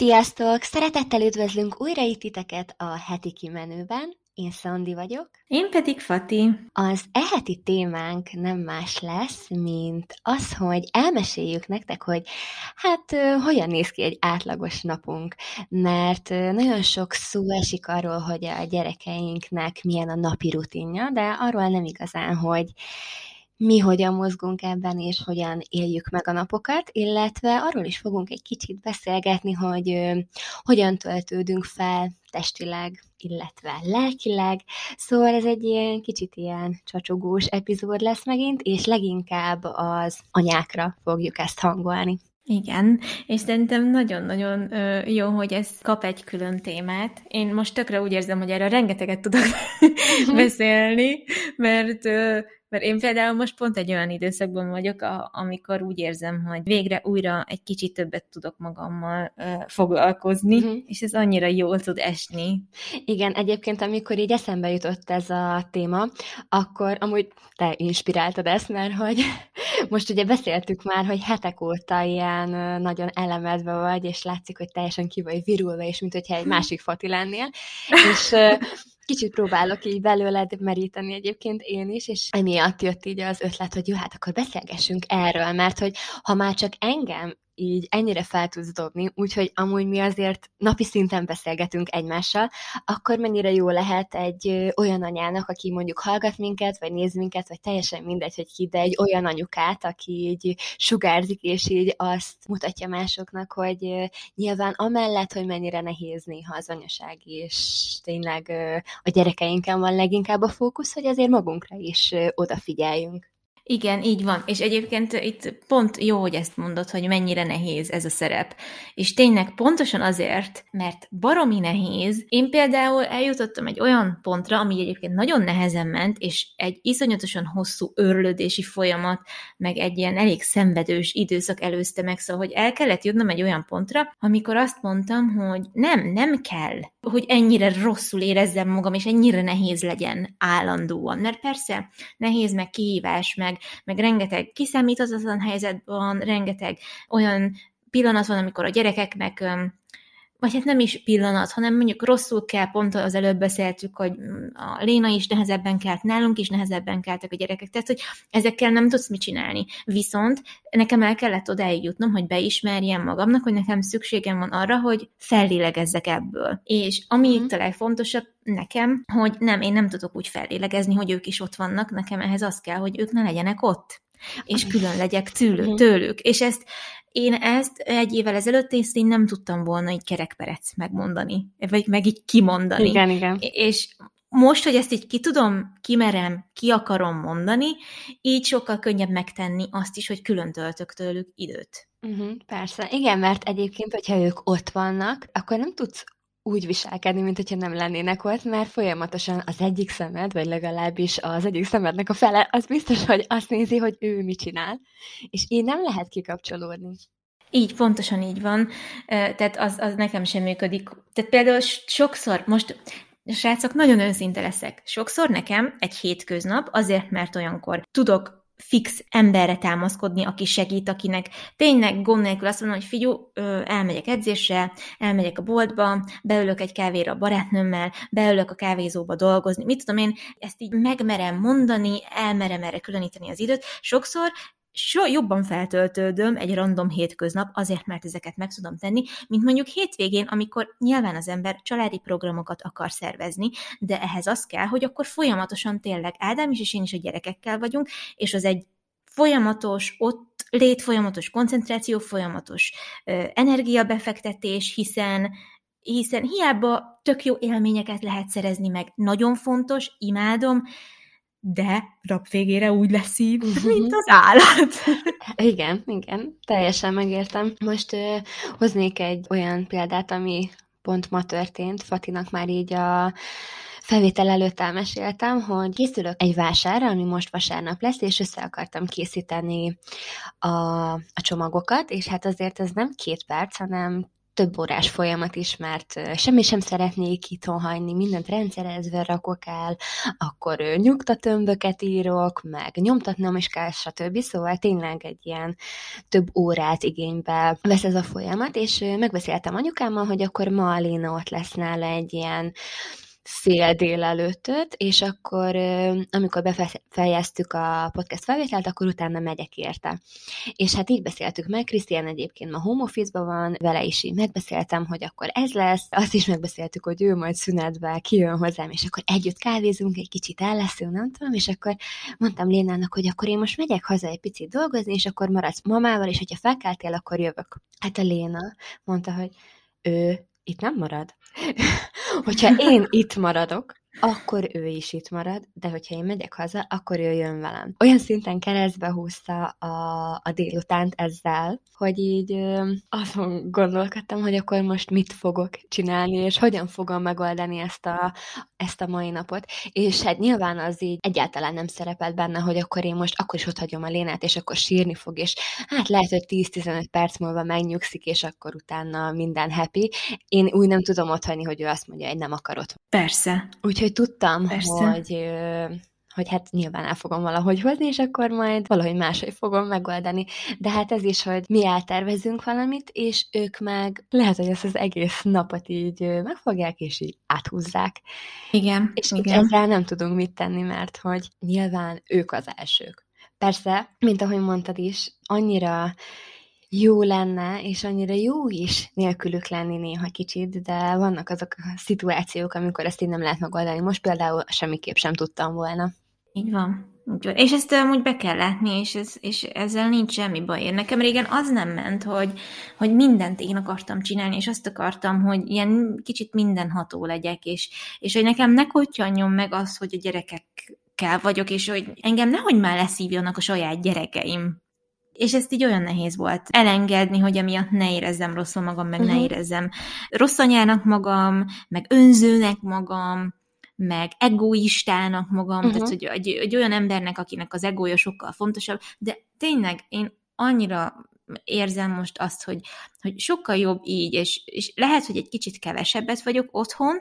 Sziasztok! Szeretettel üdvözlünk újra itt titeket a heti kimenőben. Én Szandi vagyok. Én pedig Fati. Az eheti témánk nem más lesz, mint az, hogy elmeséljük nektek, hogy hát hogyan néz ki egy átlagos napunk, mert nagyon sok szó esik arról, hogy a gyerekeinknek milyen a napi rutinja, de arról nem igazán, hogy mi hogyan mozgunk ebben, és hogyan éljük meg a napokat, illetve arról is fogunk egy kicsit beszélgetni, hogy ö, hogyan töltődünk fel testileg, illetve lelkileg. Szóval ez egy ilyen kicsit ilyen csacsogós epizód lesz megint, és leginkább az anyákra fogjuk ezt hangolni. Igen, és szerintem nagyon-nagyon jó, hogy ez kap egy külön témát. Én most tökre úgy érzem, hogy erre rengeteget tudok beszélni, mert mert én például most pont egy olyan időszakban vagyok, a, amikor úgy érzem, hogy végre újra egy kicsit többet tudok magammal foglalkozni, uh-huh. és ez annyira jól tud esni. Igen, egyébként amikor így eszembe jutott ez a téma, akkor amúgy te inspiráltad ezt, mert hogy most ugye beszéltük már, hogy hetek óta ilyen nagyon elemedve vagy, és látszik, hogy teljesen ki vagy virulva, és mint hogyha egy másik fati lennél, és kicsit próbálok így belőled meríteni egyébként én is, és emiatt jött így az ötlet, hogy jó, hát akkor beszélgessünk erről, mert hogy ha már csak engem így ennyire fel tudsz dobni, úgyhogy amúgy mi azért napi szinten beszélgetünk egymással, akkor mennyire jó lehet egy olyan anyának, aki mondjuk hallgat minket, vagy néz minket, vagy teljesen mindegy, hogy ki, de egy olyan anyukát, aki így sugárzik, és így azt mutatja másoknak, hogy nyilván amellett, hogy mennyire nehéz néha az anyaság, és tényleg a gyerekeinken van leginkább a fókusz, hogy azért magunkra is odafigyeljünk. Igen, így van. És egyébként itt pont jó, hogy ezt mondod, hogy mennyire nehéz ez a szerep. És tényleg pontosan azért, mert baromi nehéz. Én például eljutottam egy olyan pontra, ami egyébként nagyon nehezen ment, és egy iszonyatosan hosszú örlődési folyamat, meg egy ilyen elég szenvedős időszak előzte meg, szóval, hogy el kellett jutnom egy olyan pontra, amikor azt mondtam, hogy nem, nem kell, hogy ennyire rosszul érezzem magam, és ennyire nehéz legyen állandóan. Mert persze nehéz, meg kihívás, meg meg rengeteg kiszámíthatatlan helyzet van, rengeteg olyan pillanat van, amikor a gyerekeknek vagy hát nem is pillanat, hanem mondjuk rosszul kell, pont az előbb beszéltük, hogy a Léna is nehezebben kelt, nálunk is nehezebben keltek a gyerekek, tehát hogy ezekkel nem tudsz mit csinálni. Viszont nekem el kellett odáig jutnom, hogy beismerjem magamnak, hogy nekem szükségem van arra, hogy fellélegezzek ebből. És ami mm. itt a legfontosabb nekem, hogy nem, én nem tudok úgy fellélegezni, hogy ők is ott vannak, nekem ehhez az kell, hogy ők ne legyenek ott és külön legyek tőlük, mhm. tőlük. És ezt én ezt egy évvel ezelőtt ezt én nem tudtam volna így kerekperec megmondani, vagy meg így kimondani. Igen, igen. És most, hogy ezt így ki tudom, kimerem, ki akarom mondani, így sokkal könnyebb megtenni azt is, hogy külön töltök tőlük időt. Uh-huh, persze. Igen, mert egyébként, hogyha ők ott vannak, akkor nem tudsz úgy viselkedni, mint hogyha nem lennének ott, mert folyamatosan az egyik szemed, vagy legalábbis az egyik szemednek a fele, az biztos, hogy azt nézi, hogy ő mit csinál, és így nem lehet kikapcsolódni. Így, pontosan így van. Tehát az, az nekem sem működik. Tehát például sokszor, most srácok, nagyon őszinte leszek. Sokszor nekem egy hétköznap, azért, mert olyankor tudok fix emberre támaszkodni, aki segít, akinek tényleg gond nélkül azt mondom, hogy figyú, elmegyek edzésre, elmegyek a boltba, beülök egy kávéra a barátnőmmel, beülök a kávézóba dolgozni, mit tudom én, ezt így megmerem mondani, elmerem erre különíteni az időt. Sokszor so jobban feltöltődöm egy random hétköznap, azért, mert ezeket meg tudom tenni, mint mondjuk hétvégén, amikor nyilván az ember családi programokat akar szervezni, de ehhez az kell, hogy akkor folyamatosan tényleg Ádám is és én is a gyerekekkel vagyunk, és az egy folyamatos, ott lét folyamatos koncentráció, folyamatos ö, energiabefektetés, hiszen hiszen hiába tök jó élményeket lehet szerezni meg. Nagyon fontos, imádom, de rap végére úgy lesz így, uh-huh. mint az állat. igen, igen, teljesen megértem. Most uh, hoznék egy olyan példát, ami pont ma történt. Fatinak már így a felvétel előtt elmeséltem, hogy készülök egy vásárra, ami most vasárnap lesz, és össze akartam készíteni a, a csomagokat, és hát azért ez nem két perc, hanem több órás folyamat is, mert semmi sem szeretnék itthon hagyni, mindent rendszerezve rakok el, akkor nyugtatömböket írok, meg nyomtatnom is kell, stb. Szóval tényleg egy ilyen több órát igénybe vesz ez a folyamat, és megbeszéltem anyukámmal, hogy akkor ma Léna ott lesz nála egy ilyen fél délelőttöt, és akkor, amikor befejeztük a podcast felvételt, akkor utána megyek érte. És hát így beszéltük meg, Krisztián egyébként ma home office van, vele is így megbeszéltem, hogy akkor ez lesz, azt is megbeszéltük, hogy ő majd szünetben kijön hozzám, és akkor együtt kávézunk, egy kicsit elleszünk, nem tudom, és akkor mondtam Lénának, hogy akkor én most megyek haza egy picit dolgozni, és akkor maradsz mamával, és hogyha felkeltél, akkor jövök. Hát a Léna mondta, hogy ő itt nem marad. hogyha én itt maradok, akkor ő is itt marad, de hogyha én megyek haza, akkor ő jön velem. Olyan szinten keresztbe húzta a, a délutánt ezzel, hogy így ö, azon gondolkodtam, hogy akkor most mit fogok csinálni, és hogyan fogom megoldani ezt a, ezt a mai napot. És hát nyilván az így egyáltalán nem szerepelt benne, hogy akkor én most akkor is ott hagyom a Lénát, és akkor sírni fog, és hát lehet, hogy 10-15 perc múlva megnyugszik, és akkor utána minden happy. Én úgy nem tudom ott hagyni, hogy ő azt mondja, hogy nem akarod. Persze. Úgyhogy tudtam, Persze. hogy hogy hát nyilván el fogom valahogy hozni, és akkor majd valahogy máshogy fogom megoldani. De hát ez is, hogy mi eltervezünk valamit, és ők meg lehet, hogy ezt az egész napot így megfogják, és így áthúzzák. Igen. És igen. ezzel nem tudunk mit tenni, mert hogy nyilván ők az elsők. Persze, mint ahogy mondtad is, annyira jó lenne, és annyira jó is nélkülük lenni néha kicsit, de vannak azok a szituációk, amikor ezt így nem lehet megoldani. Most például semmiképp sem tudtam volna. Így van. És ezt amúgy be kell látni, és, ez, és ezzel nincs semmi baj. Én nekem régen az nem ment, hogy, hogy mindent én akartam csinálni, és azt akartam, hogy ilyen kicsit mindenható legyek, és, és hogy nekem ne kottyanjon meg az, hogy a gyerekekkel vagyok, és hogy engem nehogy már leszívjanak a saját gyerekeim és ezt így olyan nehéz volt elengedni, hogy emiatt ne érezzem rosszul magam, meg uh-huh. ne mhm. érezzem rossz anyának magam, meg önzőnek magam, meg egoistának magam, uh-huh. tehát hogy egy, egy olyan embernek, akinek az egója sokkal fontosabb, de tényleg én annyira érzem most azt, hogy, hogy sokkal jobb így, és, és lehet, hogy egy kicsit kevesebbet vagyok otthon,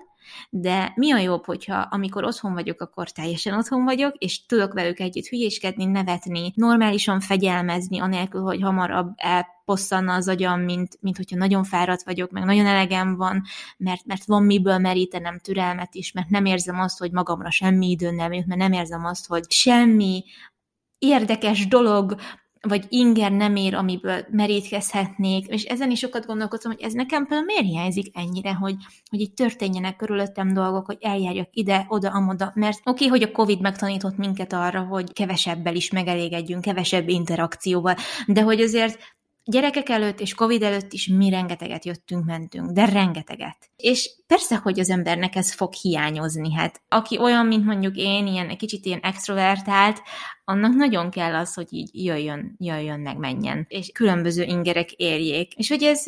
de mi a jobb, hogyha amikor otthon vagyok, akkor teljesen otthon vagyok, és tudok velük együtt hülyéskedni, nevetni, normálisan fegyelmezni, anélkül, hogy hamarabb elposszanna az agyam, mint, mint hogyha nagyon fáradt vagyok, meg nagyon elegem van, mert, mert van miből merítenem türelmet is, mert nem érzem azt, hogy magamra semmi időn nem jut, mert nem érzem azt, hogy semmi érdekes dolog vagy inger nem ér, amiből merítkezhetnék, és ezen is sokat gondolkodtam, hogy ez nekem például miért hiányzik ennyire, hogy, hogy itt történjenek körülöttem dolgok, hogy eljárjak ide, oda, amoda, mert oké, okay, hogy a Covid megtanított minket arra, hogy kevesebbel is megelégedjünk, kevesebb interakcióval, de hogy azért gyerekek előtt és Covid előtt is mi rengeteget jöttünk, mentünk, de rengeteget. És persze, hogy az embernek ez fog hiányozni. Hát aki olyan, mint mondjuk én, ilyen egy kicsit ilyen extrovertált, annak nagyon kell az, hogy így jöjjön, jöjjön, meg menjen. És különböző ingerek érjék. És hogy ez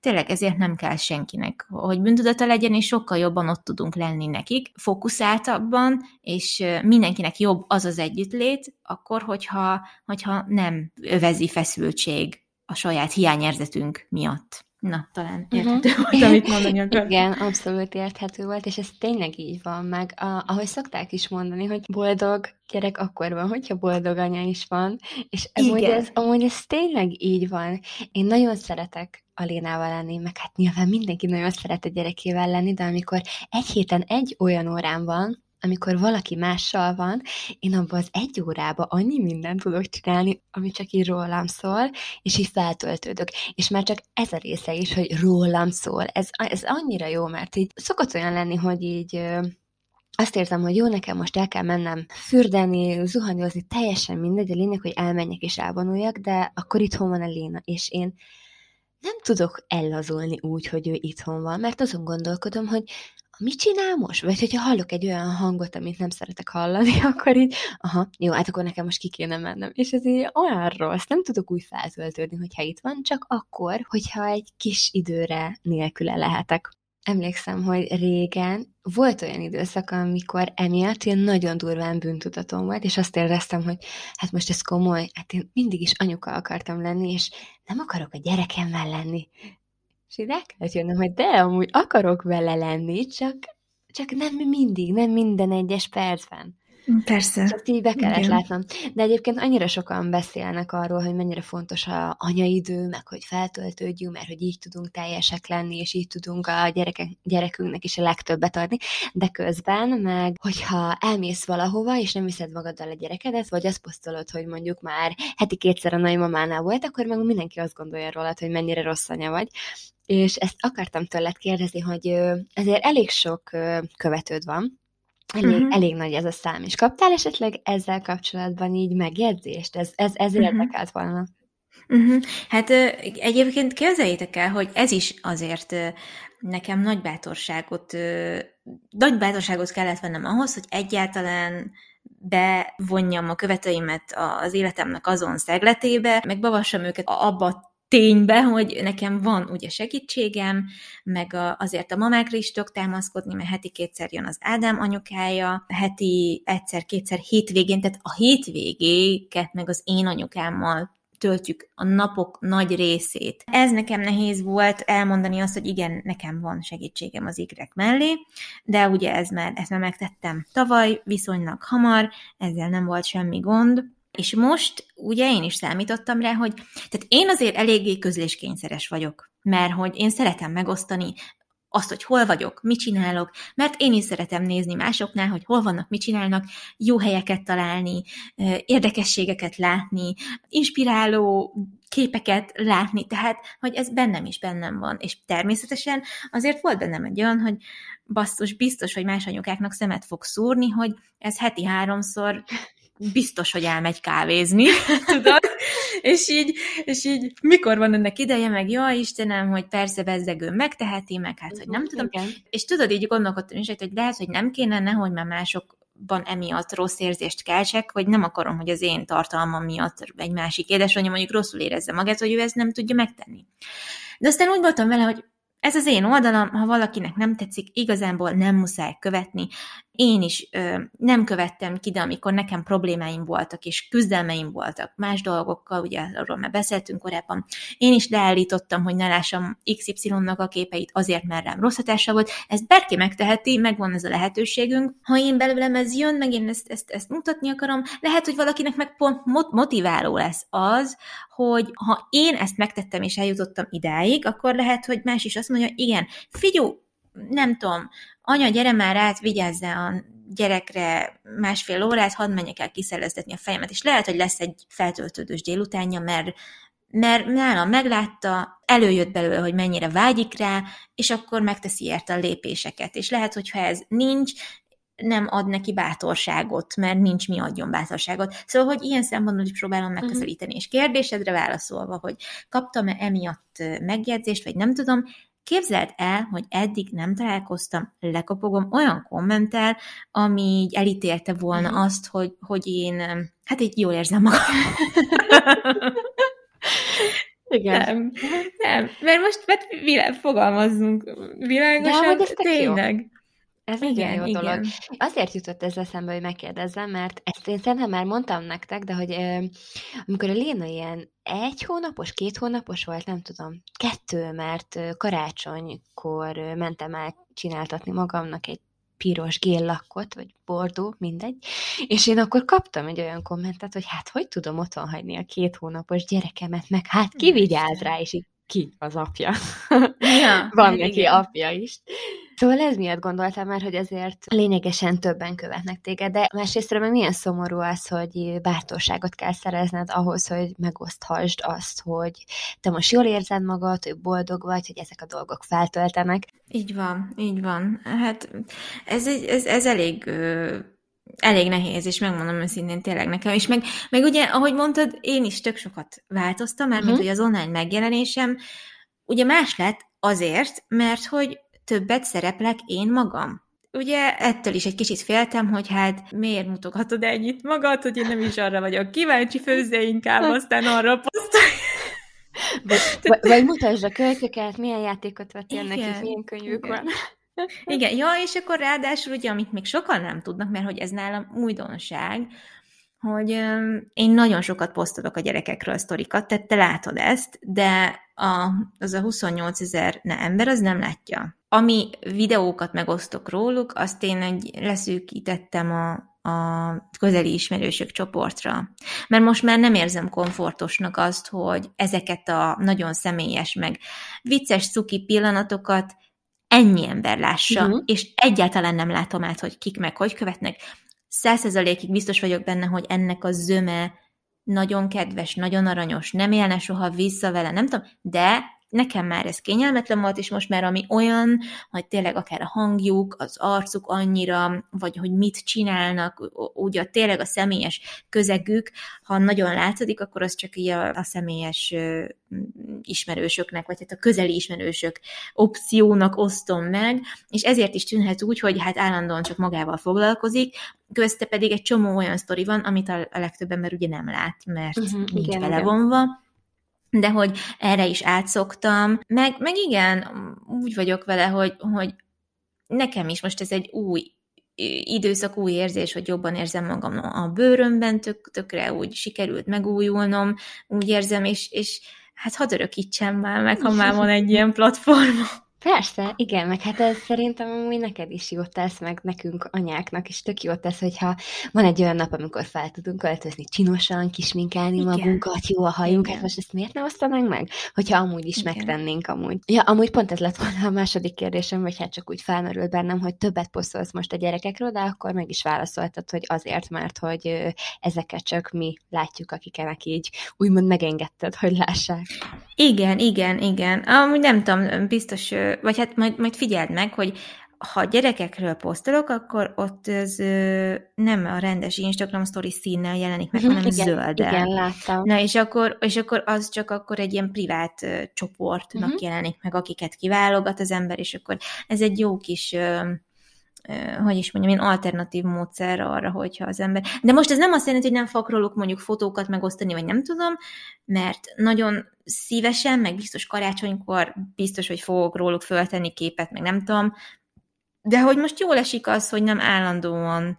tényleg ezért nem kell senkinek, hogy bűntudata legyen, és sokkal jobban ott tudunk lenni nekik, fókuszáltabban, és mindenkinek jobb az az együttlét, akkor, hogyha, hogyha nem övezi feszültség a saját hiányérzetünk miatt. Na, talán mhm. érthető uh-huh. volt, amit mondani akartam. Igen, abszolút érthető volt, és ez tényleg így van, meg a, ahogy szokták is mondani, hogy boldog gyerek akkor van, hogyha boldog anya is van, és amúgy ez, amúgy ez tényleg így van. Én nagyon szeretek Alénával lenni, meg hát nyilván mindenki nagyon szeret a gyerekével lenni, de amikor egy héten egy olyan órán van, amikor valaki mással van, én abban az egy órába annyi mindent tudok csinálni, ami csak így rólam szól, és így feltöltődök. És már csak ez a része is, hogy rólam szól. Ez, ez annyira jó, mert így szokott olyan lenni, hogy így azt érzem, hogy jó, nekem most el kell mennem fürdeni, zuhanyozni, teljesen mindegy, a lényeg, hogy elmenjek és elvonuljak, de akkor itthon van a Léna, és én nem tudok ellazulni úgy, hogy ő itthon van, mert azon gondolkodom, hogy mit csinál most? Vagy hogyha hallok egy olyan hangot, amit nem szeretek hallani, akkor így, aha, jó, hát akkor nekem most ki kéne mennem. És ez így olyan rossz, nem tudok úgy feltöltődni, hogyha itt van, csak akkor, hogyha egy kis időre nélküle lehetek. Emlékszem, hogy régen volt olyan időszak, amikor emiatt ilyen nagyon durván bűntudatom volt, és azt éreztem, hogy hát most ez komoly, hát én mindig is anyuka akartam lenni, és nem akarok a gyerekemmel lenni És így el kellett jönnöm, hogy de amúgy akarok vele lenni, csak, csak nem mindig, nem minden egyes percben. Persze. Csak így be kellett Igen. látnom. De egyébként annyira sokan beszélnek arról, hogy mennyire fontos a anyaidő, meg hogy feltöltődjünk, mert hogy így tudunk teljesek lenni, és így tudunk a gyereke, gyerekünknek is a legtöbbet adni, de közben meg, hogyha elmész valahova, és nem viszed magaddal a gyerekedet, vagy azt posztolod, hogy mondjuk már heti kétszer a nagymamánál volt, akkor meg mindenki azt gondolja rólad, hogy mennyire rossz anya vagy, és ezt akartam tőled kérdezni, hogy ezért elég sok követőd van, Elég, uh-huh. elég nagy ez a szám, és kaptál esetleg ezzel kapcsolatban így megjegyzést? Ez, ez, ez uh-huh. érdekelt volna. Uh-huh. Hát egyébként képzeljétek el, hogy ez is azért nekem nagy bátorságot, nagy bátorságot kellett vennem ahhoz, hogy egyáltalán bevonjam a követőimet az életemnek azon szegletébe, meg bavassam őket abba ténybe, hogy nekem van ugye segítségem, meg a, azért a mamákra is tudok támaszkodni, mert heti kétszer jön az Ádám anyukája, heti egyszer-kétszer hétvégén, tehát a hétvégéket meg az én anyukámmal töltjük a napok nagy részét. Ez nekem nehéz volt elmondani azt, hogy igen, nekem van segítségem az ikrek mellé, de ugye ez már, ezt már megtettem tavaly, viszonylag hamar, ezzel nem volt semmi gond, és most ugye én is számítottam rá, hogy tehát én azért eléggé közléskényszeres vagyok, mert hogy én szeretem megosztani azt, hogy hol vagyok, mit csinálok, mert én is szeretem nézni másoknál, hogy hol vannak, mit csinálnak, jó helyeket találni, érdekességeket látni, inspiráló képeket látni, tehát, hogy ez bennem is bennem van, és természetesen azért volt bennem egy olyan, hogy basszus, biztos, hogy más anyukáknak szemet fog szúrni, hogy ez heti háromszor biztos, hogy elmegy kávézni, tudod? és így, és így mikor van ennek ideje, meg jó Istenem, hogy persze bezzegő megteheti, meg hát, hogy nem tudom. Igen. És tudod, így gondolkodtam is, hogy lehet, hogy nem kéne, nehogy már másokban emiatt rossz érzést keltsek, hogy nem akarom, hogy az én tartalmam miatt egy másik édesanyja mondjuk rosszul érezze magát, hogy ő ezt nem tudja megtenni. De aztán úgy voltam vele, hogy ez az én oldalam, ha valakinek nem tetszik, igazából nem muszáj követni. Én is ö, nem követtem ki, de amikor nekem problémáim voltak, és küzdelmeim voltak más dolgokkal, ugye arról már beszéltünk korábban, én is leállítottam, hogy ne lássam XY-nak a képeit azért, mert rám rossz hatása volt. Ezt bárki megteheti, megvan ez a lehetőségünk. Ha én belőlem ez jön, meg én ezt, ezt, ezt mutatni akarom, lehet, hogy valakinek meg pont motiváló lesz az, hogy ha én ezt megtettem és eljutottam idáig, akkor lehet, hogy más is azt mondja, igen, figyú, nem tudom, anya, gyere már át, vigyázz a gyerekre másfél órát, hadd menjek el kiszereztetni a fejemet, és lehet, hogy lesz egy feltöltődős délutánja, mert mert nálam meglátta, előjött belőle, hogy mennyire vágyik rá, és akkor megteszi érte a lépéseket. És lehet, hogyha ez nincs, nem ad neki bátorságot, mert nincs mi adjon bátorságot. Szóval, hogy ilyen szempontból is próbálom mhm. megközelíteni. Uh-huh. És kérdésedre válaszolva, hogy kaptam-e emiatt megjegyzést, vagy nem tudom, Képzeld el, hogy eddig nem találkoztam, lekopogom olyan kommentel, ami így elítélte volna uh-huh. azt, hogy, hogy én, hát így jól érzem magam. Igen. Nem, nem, mert most mert világ, fogalmazzunk világosan, De, tényleg. Jó. Ez igen, jó igen. dolog. Azért jutott ez eszembe, hogy megkérdezzem, mert ezt én szerintem már mondtam nektek, de hogy ö, amikor a Léna ilyen egy hónapos, két hónapos volt, nem tudom, kettő, mert karácsonykor mentem el csináltatni magamnak egy piros géllakkot, vagy bordó, mindegy, és én akkor kaptam egy olyan kommentet, hogy hát hogy tudom otthon hagyni a két hónapos gyerekemet, meg hát ki vigyáz rá, és így ki az apja. Ja, Van neki igen. apja is. Szóval ez miatt gondoltam már, hogy ezért lényegesen többen követnek téged, de másrészt meg milyen szomorú az, hogy bátorságot kell szerezned ahhoz, hogy megoszthasd azt, hogy te most jól érzed magad, hogy boldog vagy, hogy ezek a dolgok feltöltenek. Így van, így van. Hát ez, ez, ez elég elég nehéz, és megmondom őszintén tényleg nekem. És meg, meg ugye, ahogy mondtad, én is tök sokat változtam, mert uh-huh. mint hogy az online megjelenésem ugye más lett azért, mert hogy többet szereplek én magam. Ugye ettől is egy kicsit féltem, hogy hát miért mutogatod ennyit magad, hogy én nem is arra vagyok kíváncsi, főzze inkább, aztán arra posztolj. Vagy, vagy mutasd a költöket, milyen játékot vettél neki, milyen könyvük igen. van. Igen, ja, és akkor ráadásul ugye, amit még sokan nem tudnak, mert hogy ez nálam újdonság, hogy um, én nagyon sokat posztolok a gyerekekről a sztorikat, tehát te látod ezt, de a, az a 28 ezer ember az nem látja. Ami videókat megosztok róluk, azt én egy, leszűkítettem a, a közeli ismerősök csoportra. Mert most már nem érzem komfortosnak azt, hogy ezeket a nagyon személyes, meg vicces, cuki pillanatokat ennyi ember lássa, uh-huh. és egyáltalán nem látom át, hogy kik meg hogy követnek. Százszerzalékig biztos vagyok benne, hogy ennek a zöme nagyon kedves, nagyon aranyos, nem élne soha vissza vele, nem tudom, de nekem már ez kényelmetlen volt, és most már ami olyan, hogy tényleg akár a hangjuk, az arcuk annyira, vagy hogy mit csinálnak, ugye tényleg a személyes közegük, ha nagyon látszik, akkor az csak így a, a személyes ismerősöknek, vagy hát a közeli ismerősök opciónak osztom meg, és ezért is tűnhet úgy, hogy hát állandóan csak magával foglalkozik, közte pedig egy csomó olyan sztori van, amit a, legtöbb ember ugye nem lát, mert uh-huh, nincs igen, belevonva. Igen de hogy erre is átszoktam, meg, meg igen, úgy vagyok vele, hogy, hogy nekem is most ez egy új időszak, új érzés, hogy jobban érzem magam a bőrömben, tök, tökre úgy sikerült megújulnom, úgy érzem, és, és hát hadd örökítsem már meg, ha már van egy ilyen platform. Persze, igen, meg hát ez szerintem amúgy neked is jót tesz, meg nekünk anyáknak is tök jót tesz, hogyha van egy olyan nap, amikor fel tudunk öltözni csinosan, kisminkálni igen. magunkat, jó a hajunk, igen. hát most ezt miért ne osztanánk meg? Hogyha amúgy is igen. megtennénk amúgy. Ja, amúgy pont ez lett volna a második kérdésem, vagy hát csak úgy felmerült bennem, hogy többet posztolsz most a gyerekekről, de akkor meg is válaszoltad, hogy azért, mert hogy ezeket csak mi látjuk, akiknek így úgymond megengedted, hogy lássák. Igen, igen, igen. Amúgy nem tudom, biztos vagy hát majd, majd figyeld meg, hogy ha gyerekekről posztolok, akkor ott ez nem a rendes Instagram story színnel jelenik meg, mhm, hanem igen, zöld. Igen, láttam. Na, és akkor, és akkor az csak akkor egy ilyen privát csoportnak uh-huh. jelenik meg, akiket kiválogat az ember, és akkor ez egy jó kis hogy is mondjam, én alternatív módszer arra, hogyha az ember... De most ez nem azt jelenti, hogy nem fogok róluk mondjuk fotókat megosztani, vagy nem tudom, mert nagyon szívesen, meg biztos karácsonykor biztos, hogy fogok róluk föltenni képet, meg nem tudom, de hogy most jól esik az, hogy nem állandóan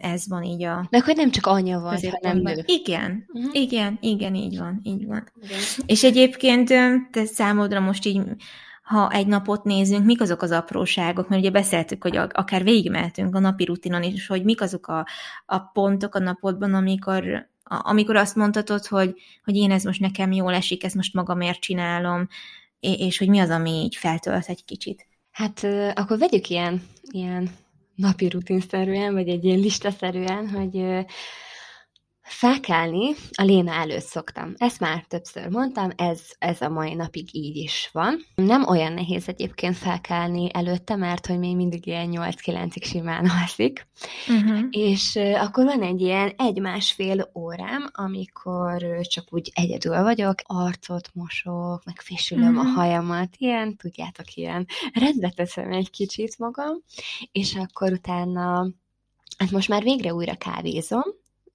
ez van így a... De akkor nem csak anya vagy, hanem nő. Igen, uh-huh. igen, igen, így van, így van. Igen. És egyébként te számodra most így ha egy napot nézünk, mik azok az apróságok, mert ugye beszéltük, hogy akár végigmehetünk a napi rutinon is, hogy mik azok a, a pontok a napodban, amikor, amikor azt mondhatod, hogy, hogy én ez most nekem jól esik, ezt most magamért csinálom, és hogy mi az, ami így feltölt egy kicsit. Hát akkor vegyük ilyen, ilyen napi rutinszerűen, vagy egy ilyen listaszerűen, hogy Felkelni a Léna előtt szoktam. Ezt már többször mondtam, ez, ez a mai napig így is van. Nem olyan nehéz egyébként felkelni előtte, mert hogy még mindig ilyen 8-9-ig simán alszik. Uh-huh. És akkor van egy ilyen egy-másfél órám, amikor csak úgy egyedül vagyok, arcot mosok, meg fésülöm uh-huh. a hajamat, ilyen, tudjátok, ilyen rendbe teszem egy kicsit magam, és akkor utána Hát most már végre újra kávézom,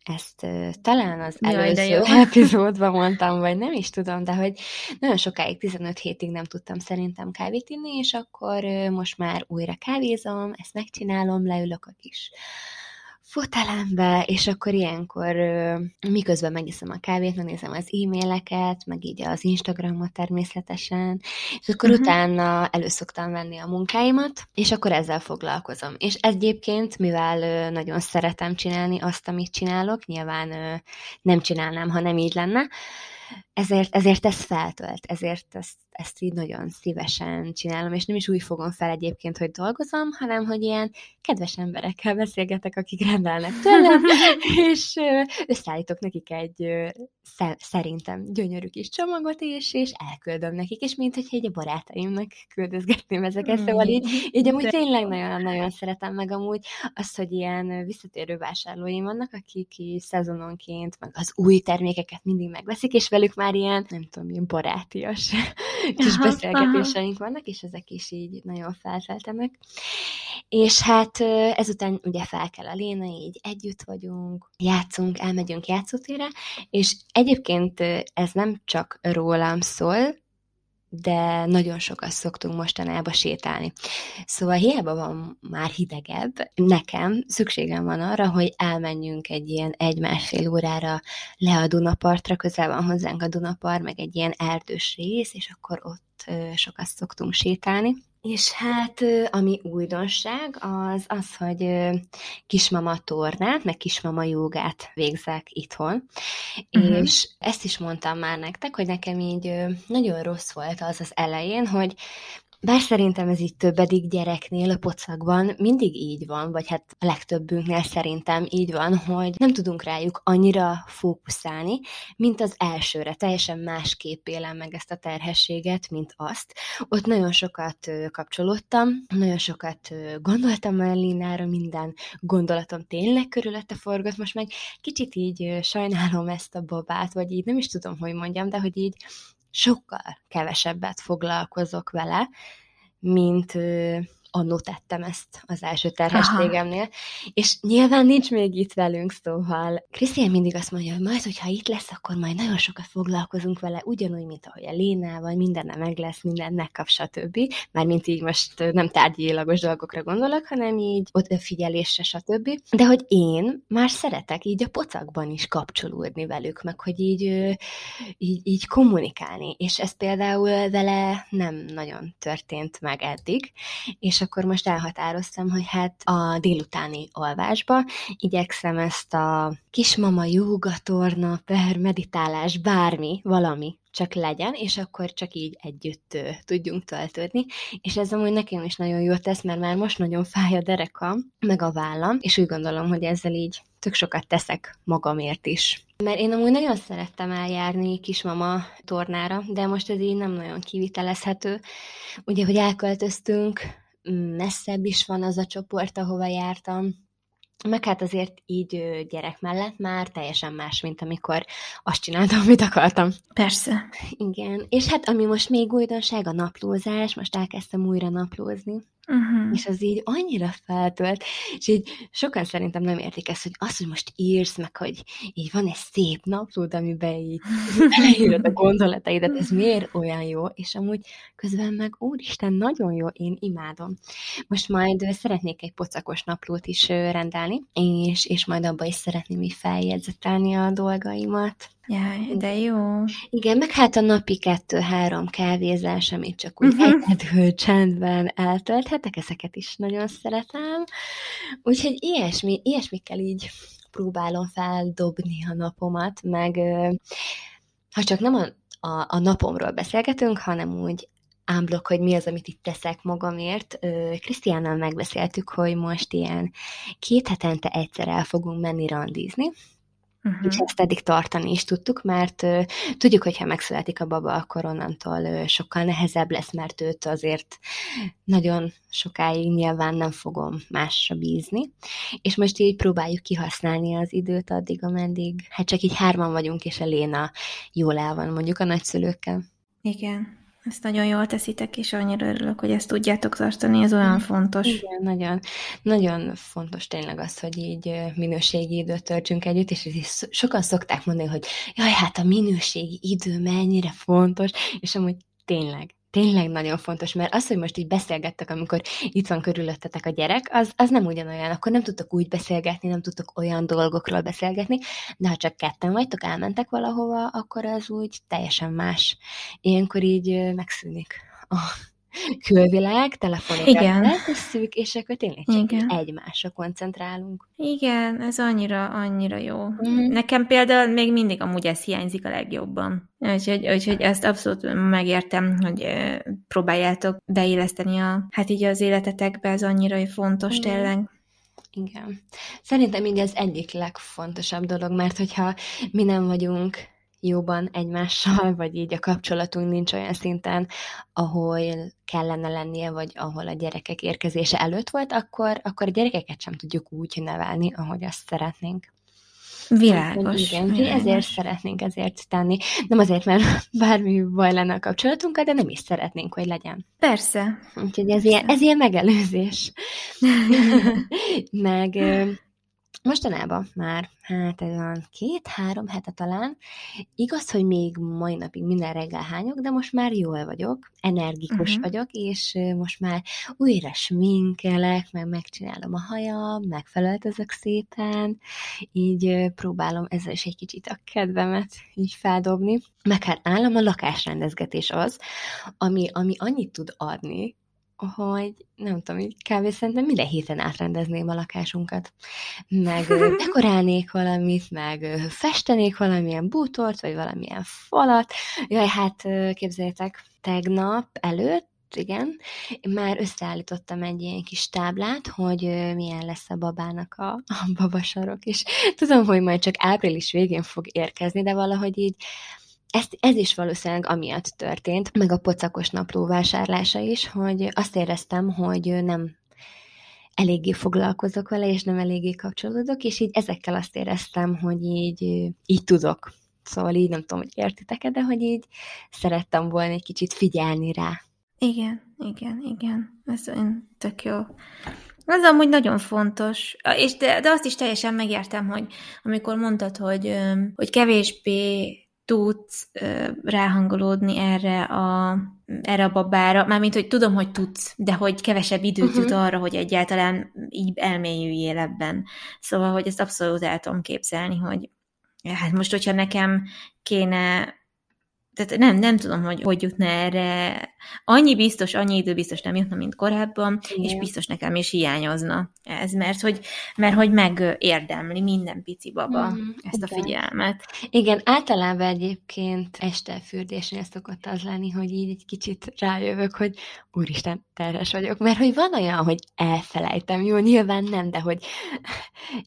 ezt talán az Jaj, előző epizódban mondtam, vagy nem is tudom, de hogy nagyon sokáig, 15 hétig nem tudtam szerintem kávét inni, és akkor most már újra kávézom, ezt megcsinálom, leülök a kis fotelembe, és akkor ilyenkor miközben megiszom a kávét, megnézem az e-maileket, meg így az Instagramot természetesen, és akkor uh-huh. utána előszoktam venni a munkáimat, és akkor ezzel foglalkozom. És egyébként, mivel nagyon szeretem csinálni azt, amit csinálok, nyilván nem csinálnám, ha nem így lenne, ezért, ezért ez feltölt, ezért ezt, ezt így nagyon szívesen csinálom, és nem is úgy fogom fel egyébként, hogy dolgozom, hanem hogy ilyen kedves emberekkel beszélgetek, akik rendelnek tőlem, és összeállítok nekik egy szerintem gyönyörű kis csomagot is, és elküldöm nekik, és mint hogy egy barátaimnak küldözgetném ezeket, mm. szóval így, így amúgy tényleg nagyon-nagyon szeretem meg amúgy azt, hogy ilyen visszatérő vásárlóim vannak, akik így szezononként, meg az új termékeket mindig megveszik, és velük már ilyen, nem tudom, ilyen barátias kis beszélgetéseink vannak, és ezek is így nagyon felfeltenek. És hát ezután ugye fel kell a Léna, így együtt vagyunk, játszunk, elmegyünk játszótérre, és egyébként ez nem csak rólam szól, de nagyon sokat szoktunk mostanában sétálni. Szóval hiába van már hidegebb, nekem szükségem van arra, hogy elmenjünk egy ilyen egy-másfél órára le a Dunapartra, közel van hozzánk a Dunapar, meg egy ilyen erdős rész, és akkor ott sokat szoktunk sétálni. És hát, ami újdonság, az az, hogy kismama tornát, meg kismama jogát végzek itthon. Uh-huh. És ezt is mondtam már nektek, hogy nekem így nagyon rossz volt az az elején, hogy bár szerintem ez így többedik gyereknél a pocakban mindig így van, vagy hát a legtöbbünknél szerintem így van, hogy nem tudunk rájuk annyira fókuszálni, mint az elsőre. Teljesen másképp élem meg ezt a terhességet, mint azt. Ott nagyon sokat kapcsolódtam, nagyon sokat gondoltam a Linára, minden gondolatom tényleg körülötte forgott, most meg kicsit így sajnálom ezt a babát, vagy így nem is tudom, hogy mondjam, de hogy így sokkal kevesebbet foglalkozok vele, mint annó tettem ezt az első terhességemnél, és nyilván nincs még itt velünk, szóval. Krisztián mindig azt mondja, hogy majd, hogyha itt lesz, akkor majd nagyon sokat foglalkozunk vele, ugyanúgy, mint ahogy a Lénával, mindenne meg lesz, minden megkap, stb. mint így most nem tárgyilagos dolgokra gondolok, hanem így odafigyelésre, stb. De hogy én már szeretek így a pocakban is kapcsolódni velük, meg hogy így, így, így kommunikálni, és ez például vele nem nagyon történt meg eddig, és akkor most elhatároztam, hogy hát a délutáni alvásba igyekszem ezt a kismama jogatorna, per meditálás, bármi, valami csak legyen, és akkor csak így együtt tudjunk töltődni. És ez amúgy nekem is nagyon jó tesz, mert már most nagyon fáj a derekam, meg a vállam, és úgy gondolom, hogy ezzel így tök sokat teszek magamért is. Mert én amúgy nagyon szerettem eljárni kismama tornára, de most ez így nem nagyon kivitelezhető. Ugye, hogy elköltöztünk, messzebb is van az a csoport, ahova jártam, meg hát azért így gyerek mellett már teljesen más, mint amikor azt csináltam, amit akartam. Persze. Igen. És hát ami most még újdonság, a naplózás, most elkezdtem újra naplózni. Uh-huh. És az így annyira feltölt, és így sokan szerintem nem értik ezt, hogy az, hogy most írsz, meg hogy így van egy szép naplód, amiben így leírod a gondolataidat, ez miért olyan jó, és amúgy közben meg úristen, nagyon jó, én imádom. Most majd szeretnék egy pocakos naplót is rendelni, és, és majd abba is szeretném így feljegyzetelni a dolgaimat. Jaj, de jó. Igen, meg hát a napi kettő-három kávézás, amit csak úgy uh-huh. egyedül csendben eltölthetek, ezeket is nagyon szeretem. Úgyhogy ilyesmi, ilyesmikkel így próbálom feldobni a napomat, meg ha csak nem a, a, a napomról beszélgetünk, hanem úgy ámblok, hogy mi az, amit itt teszek magamért. Krisztiánnal megbeszéltük, hogy most ilyen két hetente egyszer el fogunk menni randizni, Uh-huh. És ezt eddig tartani is tudtuk, mert uh, tudjuk, hogy ha megszületik a baba, akkor onnantól uh, sokkal nehezebb lesz, mert őt azért nagyon sokáig nyilván nem fogom másra bízni. És most így próbáljuk kihasználni az időt addig, ameddig, hát csak így hárman vagyunk, és a Léna jól el van mondjuk a nagyszülőkkel. Igen. Ezt nagyon jól teszitek, és annyira örülök, hogy ezt tudjátok tartani, ez olyan fontos. Igen, nagyon, nagyon fontos tényleg az, hogy így minőségi időt töltsünk együtt, és sokan szokták mondani, hogy jaj, hát a minőségi idő mennyire fontos, és amúgy tényleg, tényleg nagyon fontos, mert az, hogy most így beszélgettek, amikor itt van körülöttetek a gyerek, az, az nem ugyanolyan, akkor nem tudtok úgy beszélgetni, nem tudtok olyan dolgokról beszélgetni, de ha csak ketten vagytok, elmentek valahova, akkor az úgy teljesen más. Ilyenkor így megszűnik a külvilág, telefonokat Igen. eltesszük, és akkor tényleg csak Igen. egymásra koncentrálunk. Igen, ez annyira, annyira jó. Mm. Nekem például még mindig amúgy ez hiányzik a legjobban. Úgyhogy, úgyhogy ezt abszolút megértem, hogy próbáljátok beilleszteni a, hát így az életetekbe, ez annyira fontos mm. tényleg. Igen. Szerintem így az egyik legfontosabb dolog, mert hogyha mi nem vagyunk jóban egymással, vagy így a kapcsolatunk nincs olyan szinten, ahol kellene lennie, vagy ahol a gyerekek érkezése előtt volt, akkor, akkor a gyerekeket sem tudjuk úgy nevelni, ahogy azt szeretnénk. Világos. Igen, világos. ezért szeretnénk ezért tenni. Nem azért, mert bármi baj lenne a kapcsolatunkkal, de nem is szeretnénk, hogy legyen. Persze. Úgyhogy ez, Persze. Ilyen, ez ilyen megelőzés. Meg mostanában már, hát ez olyan két-három hete talán, igaz, hogy még mai napig minden reggel hányok, de most már jól vagyok, energikus uh-huh. vagyok, és most már újra sminkelek, meg megcsinálom a hajam, megfeleltezek szépen, így próbálom ezzel is egy kicsit a kedvemet így feldobni. Meg hát nálam a lakásrendezgetés az, ami, ami annyit tud adni, hogy nem tudom, így kb. szerintem minden héten átrendezném a lakásunkat. Meg dekorálnék valamit, meg festenék valamilyen bútort, vagy valamilyen falat. Jaj, hát képzeljétek, tegnap előtt igen, már összeállítottam egy ilyen kis táblát, hogy milyen lesz a babának a, a babasarok, és tudom, hogy majd csak április végén fog érkezni, de valahogy így ez, ez is valószínűleg amiatt történt, meg a pocakos napló vásárlása is, hogy azt éreztem, hogy nem eléggé foglalkozok vele, és nem eléggé kapcsolódok, és így ezekkel azt éreztem, hogy így, így tudok. Szóval így nem tudom, hogy értitek-e, de hogy így szerettem volna egy kicsit figyelni rá. Igen, igen, igen. Ez olyan tök jó. Ez amúgy nagyon fontos, és de, de azt is teljesen megértem, hogy amikor mondtad, hogy, hogy kevésbé tudsz ö, ráhangolódni erre a, erre a babára, mármint, hogy tudom, hogy tudsz, de hogy kevesebb időt uh-huh. jut arra, hogy egyáltalán így elmélyüljél ebben. Szóval, hogy ezt abszolút el tudom képzelni, hogy hát most, hogyha nekem kéne tehát nem, nem tudom, hogy hogy jutna erre. Annyi biztos, annyi idő biztos nem jutna, mint korábban, Igen. és biztos nekem is hiányozna ez, mert hogy, mert hogy megérdemli minden pici baba mm, ezt Igen. a figyelmet. Igen, általában egyébként este fürdésnél szokott az lenni, hogy így egy kicsit rájövök, hogy úristen, terhes vagyok, mert hogy van olyan, hogy elfelejtem, jó, nyilván nem, de hogy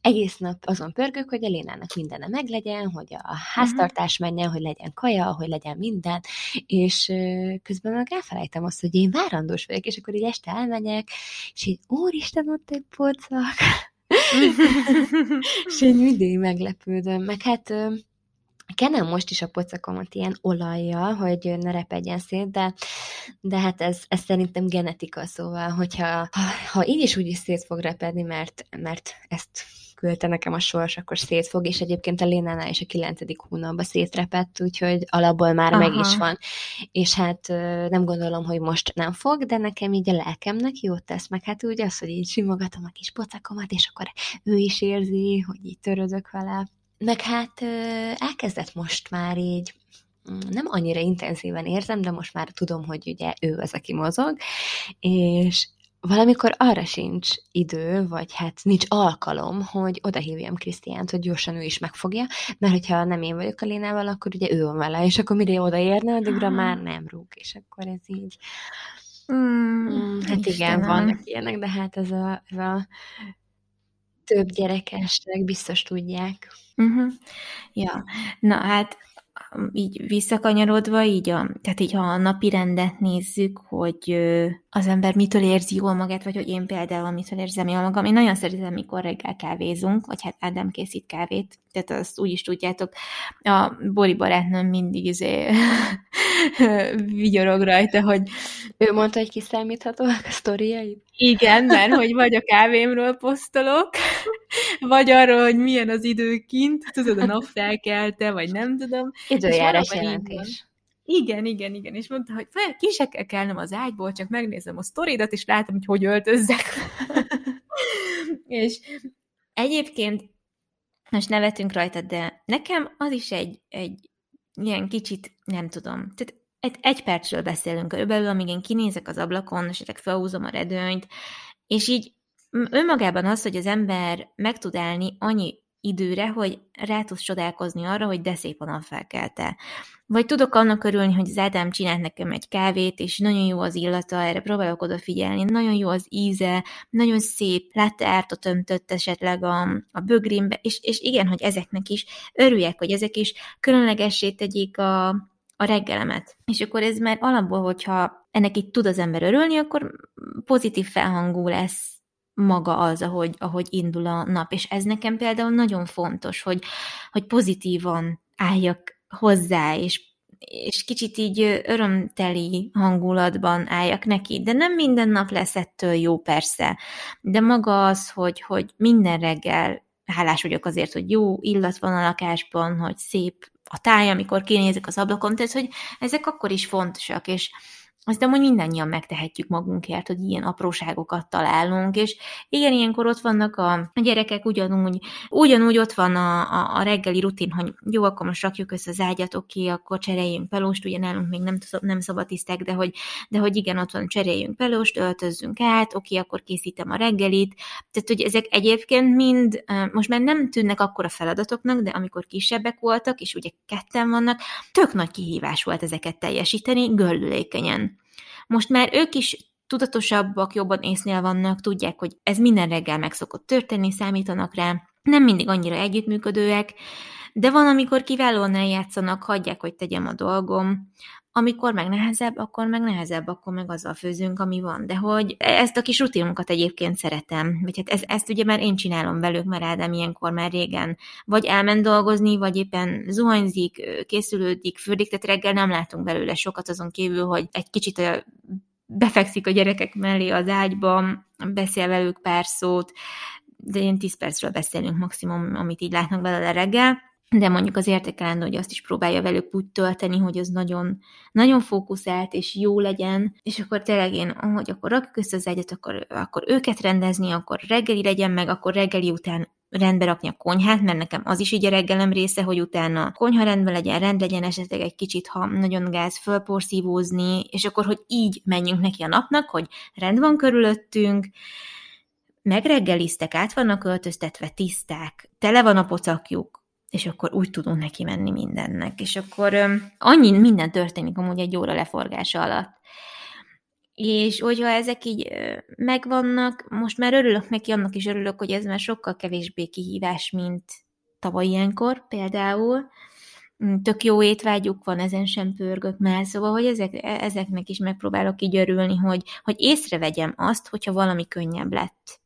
egész nap azon pörgök, hogy a Lénának mindene meglegyen, hogy a háztartás menjen, hogy legyen kaja, hogy legyen minden, és közben meg elfelejtem azt, hogy én várandós vagyok, és akkor így este elmegyek, és így, úristen, ott egy pocak. és így mindig meglepődöm. Meg hát kenem most is a pocakomat ilyen olajjal, hogy ne repedjen szét, de, de hát ez, ez szerintem genetika, szóval, hogyha ha, ha így is úgy is szét fog repedni, mert, mert ezt küldte nekem a sors, akkor szétfog, és egyébként a Lénánál is a kilencedik hónapban szétrepett, úgyhogy alapból már Aha. meg is van. És hát nem gondolom, hogy most nem fog, de nekem így a lelkemnek jót tesz, meg hát úgy az, hogy így simogatom a kis pocakomat, és akkor ő is érzi, hogy így törödök vele. Meg hát elkezdett most már így mm, nem annyira intenzíven érzem, de most már tudom, hogy ugye ő az, aki mozog, és valamikor arra sincs idő, vagy hát nincs alkalom, hogy odahívjam Krisztiánt, hogy gyorsan ő is megfogja, mert hogyha nem én vagyok a Lénával, akkor ugye ő van vele, és akkor mire odaérne, addigra már nem rúg, és akkor ez így... Mm, hát Istenem. igen, vannak ilyenek, de hát ez a, ez a több gyerekesek biztos tudják. Uh-huh. Ja, na hát így visszakanyarodva, így a, tehát így ha a napi rendet nézzük, hogy az ember mitől érzi jól magát, vagy hogy én például mitől érzem jól magam. Én nagyon szeretem, mikor reggel kávézunk, vagy hát Ádám készít kávét, tehát azt úgy is tudjátok, a Bori barátnőm mindig izé vigyorog rajta, hogy ő mondta, hogy kiszámíthatóak a sztoriait? Igen, mert hogy vagy a kávémról posztolok, vagy arról, hogy milyen az idő kint, tudod, a nap felkelte, vagy nem tudom. Időjárás jelentés. Igen, igen, igen, és mondta, hogy fel, ki se kell kelnem az ágyból, csak megnézem a sztoridat, és látom, hogy hogy öltözzek. és egyébként most nevetünk rajta, de nekem az is egy, egy ilyen kicsit, nem tudom, tehát egy, egy percről beszélünk körülbelül, amíg én kinézek az ablakon, esetleg felhúzom a redőnyt, és így önmagában az, hogy az ember meg tud állni annyi időre, hogy rá tudsz csodálkozni arra, hogy de szép a napfelkelte. Vagy tudok annak örülni, hogy az Ádám csinált nekem egy kávét, és nagyon jó az illata, erre próbálok odafigyelni, nagyon jó az íze, nagyon szép, látta ártot öntött esetleg a, a bögrimbe, és, és igen, hogy ezeknek is örüljek, hogy ezek is különlegessé tegyék a, a reggelemet. És akkor ez már alapból, hogyha ennek itt tud az ember örülni, akkor pozitív felhangú lesz maga az, ahogy, ahogy indul a nap. És ez nekem például nagyon fontos, hogy, hogy pozitívan álljak hozzá, és és kicsit így örömteli hangulatban álljak neki, de nem minden nap lesz ettől jó persze, de maga az, hogy, hogy minden reggel hálás vagyok azért, hogy jó illat van a lakásban, hogy szép a táj, amikor kinézek az ablakon, tehát hogy ezek akkor is fontosak, és azt amúgy mindannyian megtehetjük magunkért, hogy ilyen apróságokat találunk, és igen, ilyenkor ott vannak a gyerekek, ugyanúgy, ugyanúgy ott van a, a, a reggeli rutin, hogy jó, akkor most rakjuk össze az ágyat, oké, akkor cseréljünk pelóst, ugye nálunk még nem, nem szabatisztek, de hogy, de hogy igen, ott van, cseréljünk pelóst, öltözzünk át, oké, akkor készítem a reggelit, tehát hogy ezek egyébként mind, most már nem tűnnek akkor a feladatoknak, de amikor kisebbek voltak, és ugye ketten vannak, tök nagy kihívás volt ezeket teljesíteni, gördülékenyen. Most már ők is tudatosabbak, jobban észnél vannak, tudják, hogy ez minden reggel meg szokott történni, számítanak rá, nem mindig annyira együttműködőek, de van, amikor kiválóan eljátszanak, hagyják, hogy tegyem a dolgom, amikor meg nehezebb, akkor meg nehezebb, akkor meg azzal főzünk, ami van. De hogy ezt a kis rutinunkat egyébként szeretem. Vagy hát ezt, ezt ugye már én csinálom velük, mert Ádám ilyenkor már régen vagy elment dolgozni, vagy éppen zuhanyzik, készülődik, fürdik, tehát reggel nem látunk belőle sokat azon kívül, hogy egy kicsit a befekszik a gyerekek mellé az ágyba, beszél velük pár szót, de én 10 percről beszélünk maximum, amit így látnak belőle reggel, de mondjuk az értékelendő, hogy azt is próbálja velük úgy tölteni, hogy az nagyon, nagyon fókuszált és jó legyen, és akkor tényleg én, hogy akkor rakjuk össze az egyet, akkor, akkor őket rendezni, akkor reggeli legyen meg, akkor reggeli után rendbe rakni a konyhát, mert nekem az is így a reggelem része, hogy utána konyha rendben legyen, rend legyen, esetleg egy kicsit, ha nagyon gáz, fölporszívózni, és akkor, hogy így menjünk neki a napnak, hogy rend van körülöttünk, megreggeliztek, át vannak öltöztetve, tiszták, tele van a pocakjuk, és akkor úgy tudunk neki menni mindennek. És akkor annyi minden történik amúgy egy óra leforgása alatt. És hogyha ezek így megvannak, most már örülök neki, annak is örülök, hogy ez már sokkal kevésbé kihívás, mint tavaly ilyenkor például. Mm, tök jó étvágyuk van, ezen sem pörgök már, szóval, hogy ezek, e, ezeknek is megpróbálok így örülni, hogy, hogy észrevegyem azt, hogyha valami könnyebb lett.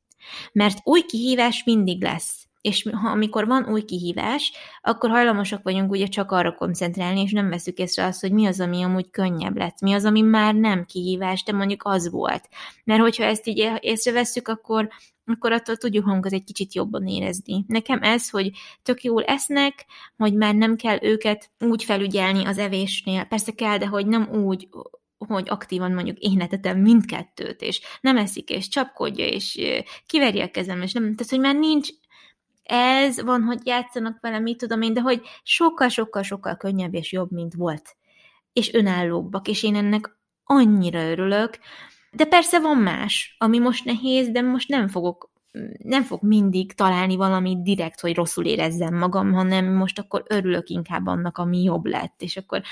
Mert új kihívás mindig lesz és ha amikor van új kihívás, akkor hajlamosak vagyunk ugye csak arra koncentrálni, és nem veszük észre azt, hogy mi az, ami amúgy könnyebb lett, mi az, ami már nem kihívás, de mondjuk az volt. Mert hogyha ezt így észreveszünk, akkor akkor attól tudjuk magunkat egy kicsit jobban érezni. Nekem ez, hogy tök jól esznek, hogy már nem kell őket úgy felügyelni az evésnél. Persze kell, de hogy nem úgy, hogy aktívan mondjuk én etetem mindkettőt, és nem eszik, és csapkodja, és kiveri a kezem, és nem, tehát hogy már nincs ez van, hogy játszanak vele, mit tudom én, de hogy sokkal-sokkal-sokkal könnyebb és jobb, mint volt. És önállóbbak, és én ennek annyira örülök. De persze van más, ami most nehéz, de most nem fogok nem fog mindig találni valamit direkt, hogy rosszul érezzem magam, hanem most akkor örülök inkább annak, ami jobb lett, és akkor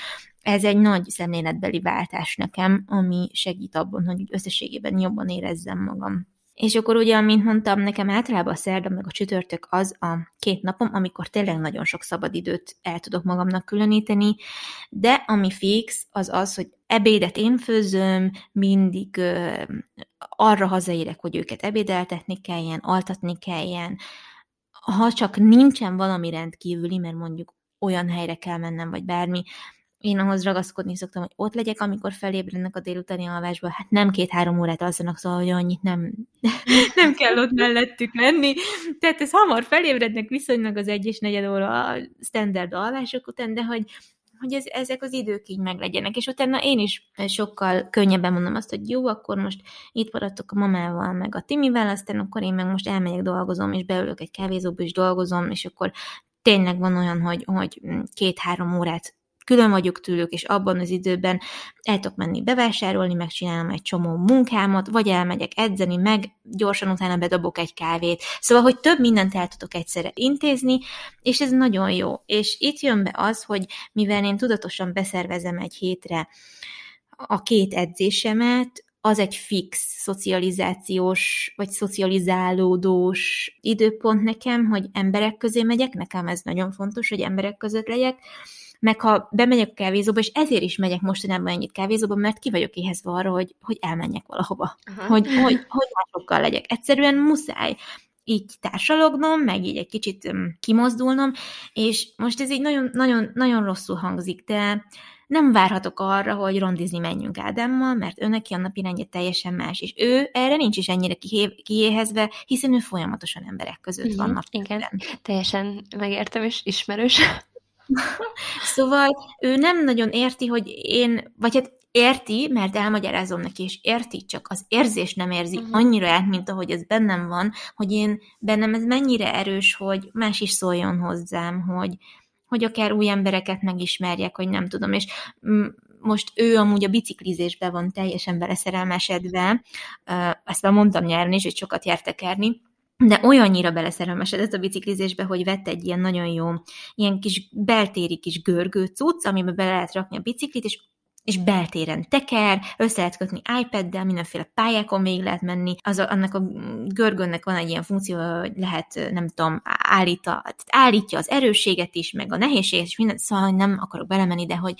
ez egy nagy szemléletbeli váltás nekem, ami segít abban, hogy összességében jobban érezzem magam. És akkor ugye, amint mondtam, nekem általában a szerda meg a csütörtök az a két napom, amikor tényleg nagyon sok szabadidőt el tudok magamnak különíteni, de ami fix, az az, hogy ebédet én főzöm, mindig ö, arra hazaérek, hogy őket ebédeltetni kelljen, altatni kelljen, ha csak nincsen valami rendkívüli, mert mondjuk olyan helyre kell mennem, vagy bármi, én ahhoz ragaszkodni szoktam, hogy ott legyek, amikor felébrednek a délutáni alvásba. Hát nem két-három órát alszanak, szóval hogy annyit nem, nem kell ott mellettük lenni. Tehát ez hamar felébrednek viszonylag az egy és negyed óra a standard alvások után, de hogy hogy ez, ezek az idők így meglegyenek, és utána én is sokkal könnyebben mondom azt, hogy jó, akkor most itt maradtok a mamával, meg a Timivel, aztán akkor én meg most elmegyek dolgozom, és beülök egy kávézóba, és dolgozom, és akkor tényleg van olyan, hogy, hogy két-három órát külön vagyok tőlük, és abban az időben el tudok menni bevásárolni, megcsinálom egy csomó munkámat, vagy elmegyek edzeni, meg gyorsan utána bedobok egy kávét. Szóval, hogy több mindent el tudok egyszerre intézni, és ez nagyon jó. És itt jön be az, hogy mivel én tudatosan beszervezem egy hétre a két edzésemet, az egy fix szocializációs, vagy szocializálódós időpont nekem, hogy emberek közé megyek, nekem ez nagyon fontos, hogy emberek között legyek, meg ha bemegyek a kávézóba, és ezért is megyek mostanában ennyit kávézóba, mert ki vagyok éhezve arra, hogy, hogy elmenjek valahova, hogy, hogy, hogy másokkal legyek. Egyszerűen muszáj így társalognom, meg így egy kicsit kimozdulnom, és most ez így nagyon, nagyon, nagyon rosszul hangzik, de nem várhatok arra, hogy rondizni menjünk Ádámmal, mert ő neki a napi rendje teljesen más, és ő erre nincs is ennyire kiéhezve, hiszen ő folyamatosan emberek között van nap Igen, teljesen megértem és ismerős. Szóval ő nem nagyon érti, hogy én, vagy hát érti, mert elmagyarázom neki, és érti, csak az érzés nem érzi uh-huh. annyira át, mint ahogy ez bennem van, hogy én bennem ez mennyire erős, hogy más is szóljon hozzám, hogy, hogy akár új embereket megismerjek, hogy nem tudom, és most ő amúgy a biciklizésbe van teljesen beleszerelmesedve, ezt már mondtam nyáron is, hogy sokat jár tekerni, de olyannyira beleszerelmesedett a biciklizésbe, hogy vett egy ilyen nagyon jó, ilyen kis beltéri kis görgő cucc, amiben bele lehet rakni a biciklit, és és beltéren teker, össze lehet kötni iPad-del, mindenféle pályákon még lehet menni. Az a, annak a görgönnek van egy ilyen funkció, hogy lehet, nem tudom, állítja, állítja az erősséget is, meg a nehézséget is, mindent, szóval nem akarok belemenni, de hogy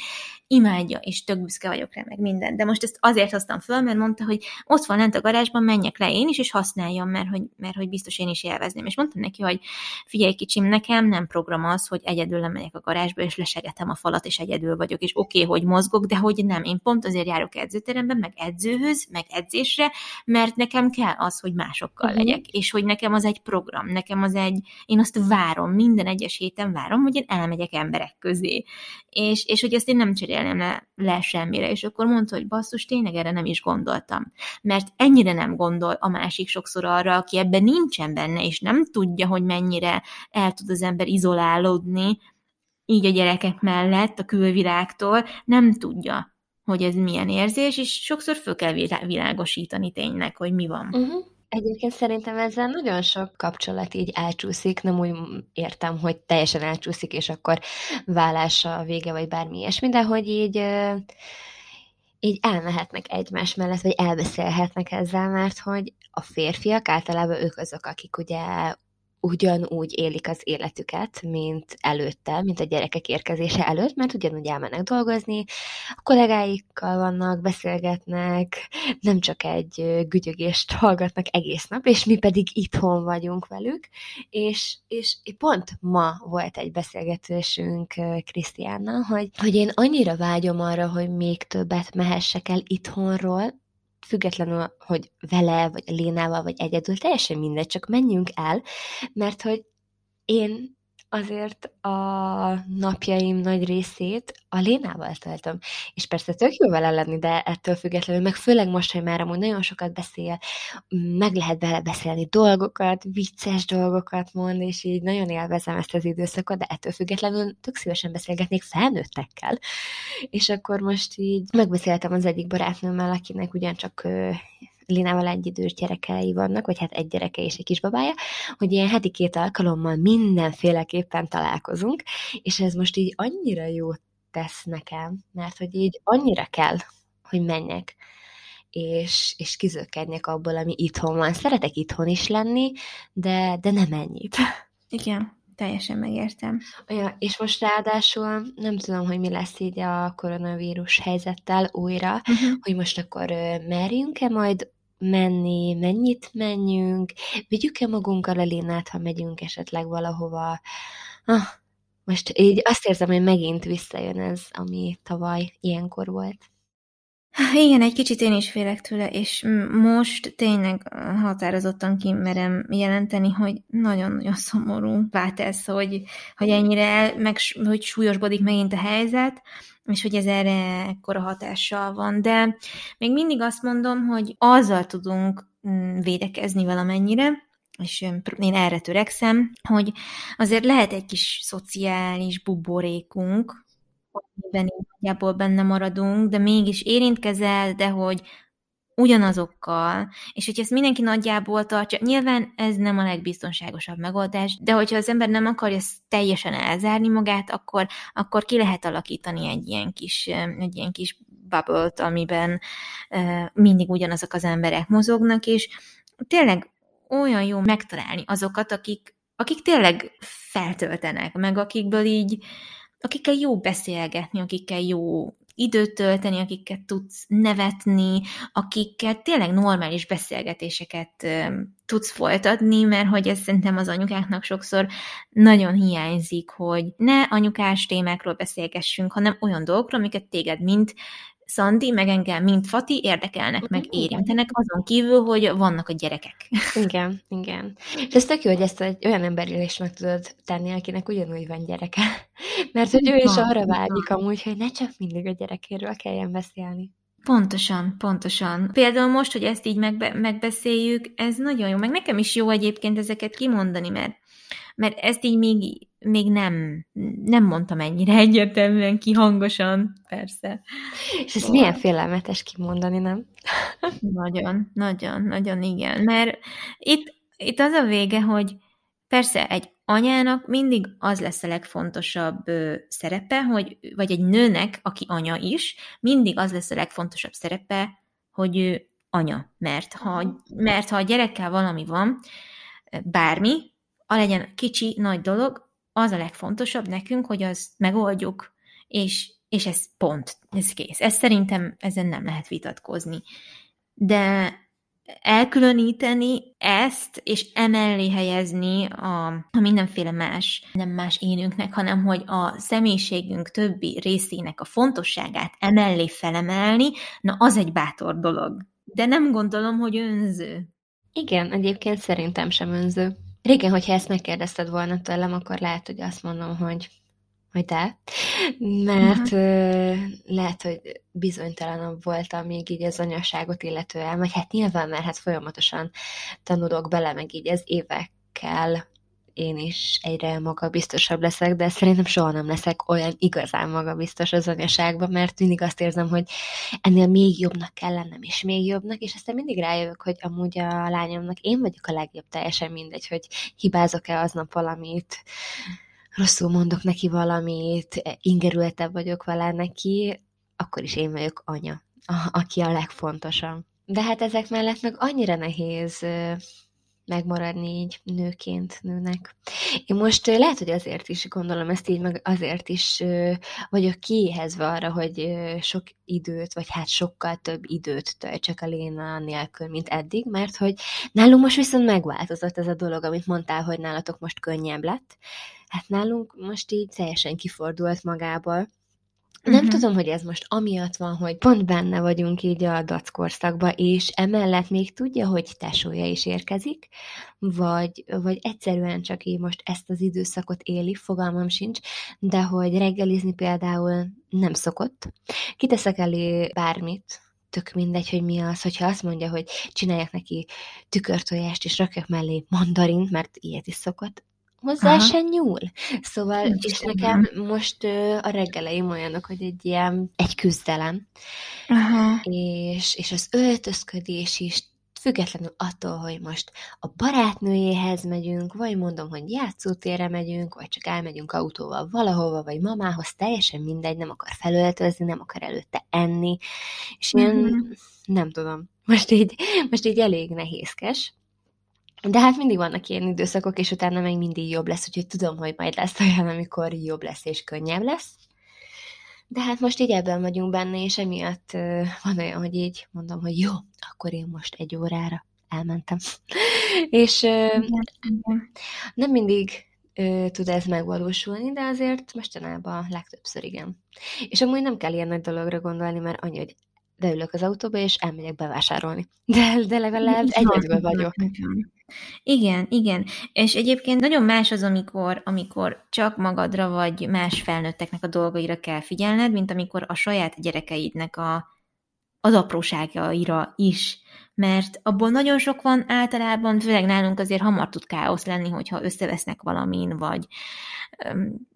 imádja, és tök büszke vagyok rá, meg minden. De most ezt azért hoztam föl, mert mondta, hogy ott van lent a garázsban, menjek le én is, és használjam, mert hogy, mert hogy biztos én is élvezném. És mondtam neki, hogy figyelj kicsim, nekem nem program az, hogy egyedül lemegyek a garázsba, és lesegetem a falat, és egyedül vagyok, és oké, okay, hogy mozgok, de hogy nem. Én pont azért járok edzőteremben, meg edzőhöz, meg edzésre, mert nekem kell az, hogy másokkal uh-huh. legyek, és hogy nekem az egy program, nekem az egy, én azt várom, minden egyes héten várom, hogy én elmegyek emberek közé. És, és hogy ezt én nem beszélnem le, le semmire, és akkor mondta, hogy basszus, tényleg erre nem is gondoltam. Mert ennyire nem gondol a másik sokszor arra, aki ebben nincsen benne, és nem tudja, hogy mennyire el tud az ember izolálódni, így a gyerekek mellett, a külvilágtól, nem tudja, hogy ez milyen érzés, és sokszor föl kell világosítani tényleg, hogy mi van. Uh-huh. Egyébként szerintem ezzel nagyon sok kapcsolat így elcsúszik, nem úgy értem, hogy teljesen elcsúszik, és akkor vállása a vége, vagy bármi ilyesmi, de hogy így így elmehetnek egymás mellett, vagy elbeszélhetnek ezzel, mert hogy a férfiak általában ők azok, akik ugye ugyanúgy élik az életüket, mint előtte, mint a gyerekek érkezése előtt, mert ugyanúgy elmennek dolgozni, a kollégáikkal vannak, beszélgetnek, nem csak egy gügyögést hallgatnak egész nap, és mi pedig itthon vagyunk velük, és, és pont ma volt egy beszélgetésünk Krisztiánnal, hogy, hogy én annyira vágyom arra, hogy még többet mehessek el itthonról, függetlenül, hogy vele, vagy a Lénával, vagy egyedül, teljesen mindegy, csak menjünk el, mert hogy én azért a napjaim nagy részét a Lénával töltöm. És persze tök jó vele lenni, de ettől függetlenül, meg főleg most, hogy már amúgy nagyon sokat beszél, meg lehet vele beszélni dolgokat, vicces dolgokat mond, és így nagyon élvezem ezt az időszakot, de ettől függetlenül tök szívesen beszélgetnék felnőttekkel. És akkor most így megbeszéltem az egyik barátnőmmel, akinek ugyancsak Linával egy idős gyerekei vannak, vagy hát egy gyereke és egy kisbabája, hogy ilyen heti két alkalommal mindenféleképpen találkozunk, és ez most így annyira jót tesz nekem, mert hogy így annyira kell, hogy menjek és, és kizökkenjek abból, ami itthon van. Szeretek itthon is lenni, de, de nem ennyit. Igen, teljesen megértem. Ja, és most ráadásul nem tudom, hogy mi lesz így a koronavírus helyzettel újra, uh-huh. hogy most akkor merjünk-e majd menni, mennyit menjünk, vigyük-e magunkkal a Lénát, ha megyünk esetleg valahova. Ah, most így azt érzem, hogy megint visszajön ez, ami tavaly ilyenkor volt. Igen, egy kicsit én is félek tőle, és most tényleg határozottan kimerem jelenteni, hogy nagyon-nagyon szomorú vált ez, hogy, hogy ennyire meg, hogy súlyosbodik megint a helyzet, és hogy ez erre ekkora hatással van. De még mindig azt mondom, hogy azzal tudunk mm, védekezni valamennyire, és én erre törekszem, hogy azért lehet egy kis szociális buborékunk, amiben nagyjából benne maradunk, de mégis érintkezel, de hogy ugyanazokkal, és hogyha ezt mindenki nagyjából tartja, nyilván ez nem a legbiztonságosabb megoldás, de hogyha az ember nem akarja teljesen elzárni magát, akkor, akkor ki lehet alakítani egy ilyen kis, egy ilyen kis bubble amiben mindig ugyanazok az emberek mozognak, és tényleg olyan jó megtalálni azokat, akik, akik tényleg feltöltenek, meg akikből így, akikkel jó beszélgetni, akikkel jó időt tölteni, akikkel tudsz nevetni, akikkel tényleg normális beszélgetéseket tudsz folytatni, mert hogy ez szerintem az anyukáknak sokszor nagyon hiányzik, hogy ne anyukás témákról beszélgessünk, hanem olyan dolgokról, amiket téged mint Szandi, meg engem, mint Fati érdekelnek, meg érintenek, azon kívül, hogy vannak a gyerekek. Igen, igen. És ez tök jó, hogy ezt egy olyan emberrel is meg tudod tenni, akinek ugyanúgy van gyereke. Mert hogy ő is arra vágyik amúgy, hogy ne csak mindig a gyerekéről kelljen beszélni. Pontosan, pontosan. Például most, hogy ezt így megbe- megbeszéljük, ez nagyon jó. Meg nekem is jó egyébként ezeket kimondani, mert, mert ezt így még még nem, nem mondtam ennyire egyértelműen ki hangosan, persze. És ez milyen félelmetes kimondani, nem? Nagyon, nagyon, nagyon igen. Mert itt, itt az a vége, hogy persze egy anyának mindig az lesz a legfontosabb ö, szerepe, hogy, vagy egy nőnek, aki anya is, mindig az lesz a legfontosabb szerepe, hogy ő anya. Mert ha, mert ha a gyerekkel valami van, bármi, a legyen kicsi, nagy dolog, az a legfontosabb nekünk, hogy azt megoldjuk, és, és ez pont, ez kész. Ez szerintem ezen nem lehet vitatkozni. De elkülöníteni ezt, és emellé helyezni a, a mindenféle más, nem más énünknek, hanem hogy a személyiségünk többi részének a fontosságát emellé felemelni, na az egy bátor dolog. De nem gondolom, hogy önző. Igen, egyébként szerintem sem önző. Régen, hogyha ezt megkérdezted volna tőlem, akkor lehet, hogy azt mondom, hogy hogy de, mert uh-huh. lehet, hogy bizonytalanabb voltam még így az anyaságot illetően, vagy hát nyilván, mert hát folyamatosan tanulok bele, meg így ez évekkel én is egyre magabiztosabb leszek, de szerintem soha nem leszek olyan igazán magabiztos az anyaságban, mert mindig azt érzem, hogy ennél még jobbnak kell lennem, és még jobbnak, és aztán mindig rájövök, hogy amúgy a lányomnak én vagyok a legjobb, teljesen mindegy, hogy hibázok-e aznap valamit, rosszul mondok neki valamit, ingerültebb vagyok vele neki, akkor is én vagyok anya, aki a legfontosabb. De hát ezek mellett meg annyira nehéz megmaradni így nőként nőnek. Én most lehet, hogy azért is gondolom ezt így, meg azért is vagyok kiéhezve arra, hogy sok időt, vagy hát sokkal több időt töltsek a Léna nélkül, mint eddig, mert hogy nálunk most viszont megváltozott ez a dolog, amit mondtál, hogy nálatok most könnyebb lett. Hát nálunk most így teljesen kifordult magából, nem uh-huh. tudom, hogy ez most amiatt van, hogy pont benne vagyunk így a dac korszakban, és emellett még tudja, hogy tesója is érkezik, vagy, vagy egyszerűen csak így most ezt az időszakot éli, fogalmam sincs, de hogy reggelizni például nem szokott. Kiteszek elé bármit, tök mindegy, hogy mi az, hogyha azt mondja, hogy csináljak neki tükörtojást, és rakjak mellé mandarint, mert ilyet is szokott, hozzá Aha. se nyúl. Szóval, Nincs és nekem most uh, a reggeleim olyanok, hogy egy ilyen, egy küzdelem. Aha. És, és az öltözködés is függetlenül attól, hogy most a barátnőjéhez megyünk, vagy mondom, hogy játszótérre megyünk, vagy csak elmegyünk autóval valahova, vagy mamához, teljesen mindegy, nem akar felöltözni, nem akar előtte enni, és ilyen, uh-huh. nem tudom, most így, most így elég nehézkes, de hát mindig vannak ilyen időszakok, és utána meg mindig jobb lesz, úgyhogy tudom, hogy majd lesz olyan, amikor jobb lesz és könnyebb lesz. De hát most így ebben vagyunk benne, és emiatt van olyan, hogy így mondom, hogy jó, akkor én most egy órára elmentem. és nem mindig tud ez megvalósulni, de azért mostanában legtöbbször igen. És amúgy nem kell ilyen nagy dologra gondolni, mert annyi, hogy beülök az autóba, és elmegyek bevásárolni. De, de legalább egyedül vagyok. Igen, igen. És egyébként nagyon más az, amikor, amikor csak magadra vagy más felnőtteknek a dolgaira kell figyelned, mint amikor a saját gyerekeidnek a, az apróságaira is. Mert abból nagyon sok van általában, főleg nálunk azért hamar tud káosz lenni, hogyha összevesznek valamin, vagy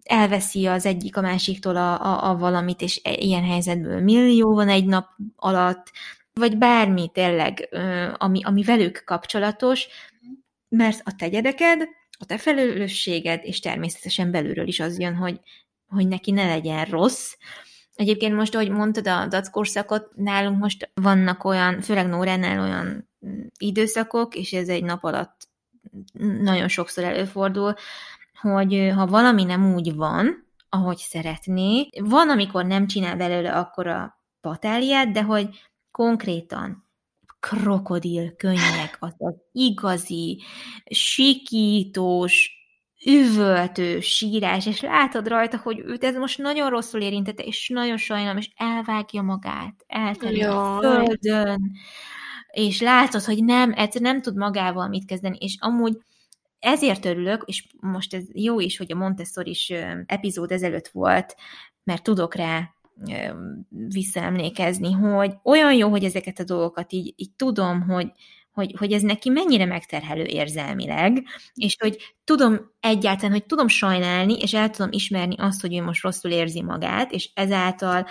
elveszi az egyik a másiktól a, a, a valamit, és e, ilyen helyzetből millió van egy nap alatt, vagy bármi tényleg, ami, ami velük kapcsolatos, mert a te gyereked, a te felelősséged, és természetesen belülről is az jön, hogy, hogy neki ne legyen rossz. Egyébként most, ahogy mondtad a dac korszakot, nálunk most vannak olyan, főleg Nóránál olyan időszakok, és ez egy nap alatt nagyon sokszor előfordul, hogy ha valami nem úgy van, ahogy szeretné. Van, amikor nem csinál belőle akkor a patáliát, de hogy konkrétan krokodil könnyek, az az igazi, sikítós, üvöltő sírás, és látod rajta, hogy őt ez most nagyon rosszul érintette, és nagyon sajnálom, és elvágja magát, elterül a földön, és látod, hogy nem, egyszer nem tud magával mit kezdeni, és amúgy ezért örülök, és most ez jó is, hogy a Montessori is epizód ezelőtt volt, mert tudok rá visszaemlékezni, hogy olyan jó, hogy ezeket a dolgokat így, így tudom, hogy, hogy, hogy ez neki mennyire megterhelő érzelmileg, és hogy tudom egyáltalán, hogy tudom sajnálni, és el tudom ismerni azt, hogy ő most rosszul érzi magát, és ezáltal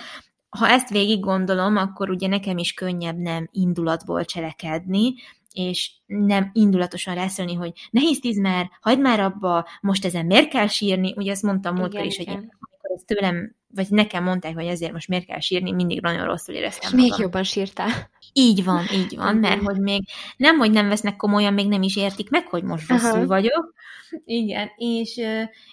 ha ezt végig gondolom, akkor ugye nekem is könnyebb nem indulatból cselekedni, és nem indulatosan rászólni, hogy nehéz tíz már, hagyd már abba, most ezen miért kell sírni, ugye ezt mondtam múltkor is, hogy amikor ez tőlem, vagy nekem mondták, hogy ezért most miért kell sírni, mindig nagyon rosszul éreztem És magam. még jobban sírtál. Így van, így van, mert hogy még nem, hogy nem vesznek komolyan, még nem is értik meg, hogy most rosszul Aha. vagyok. Igen, és,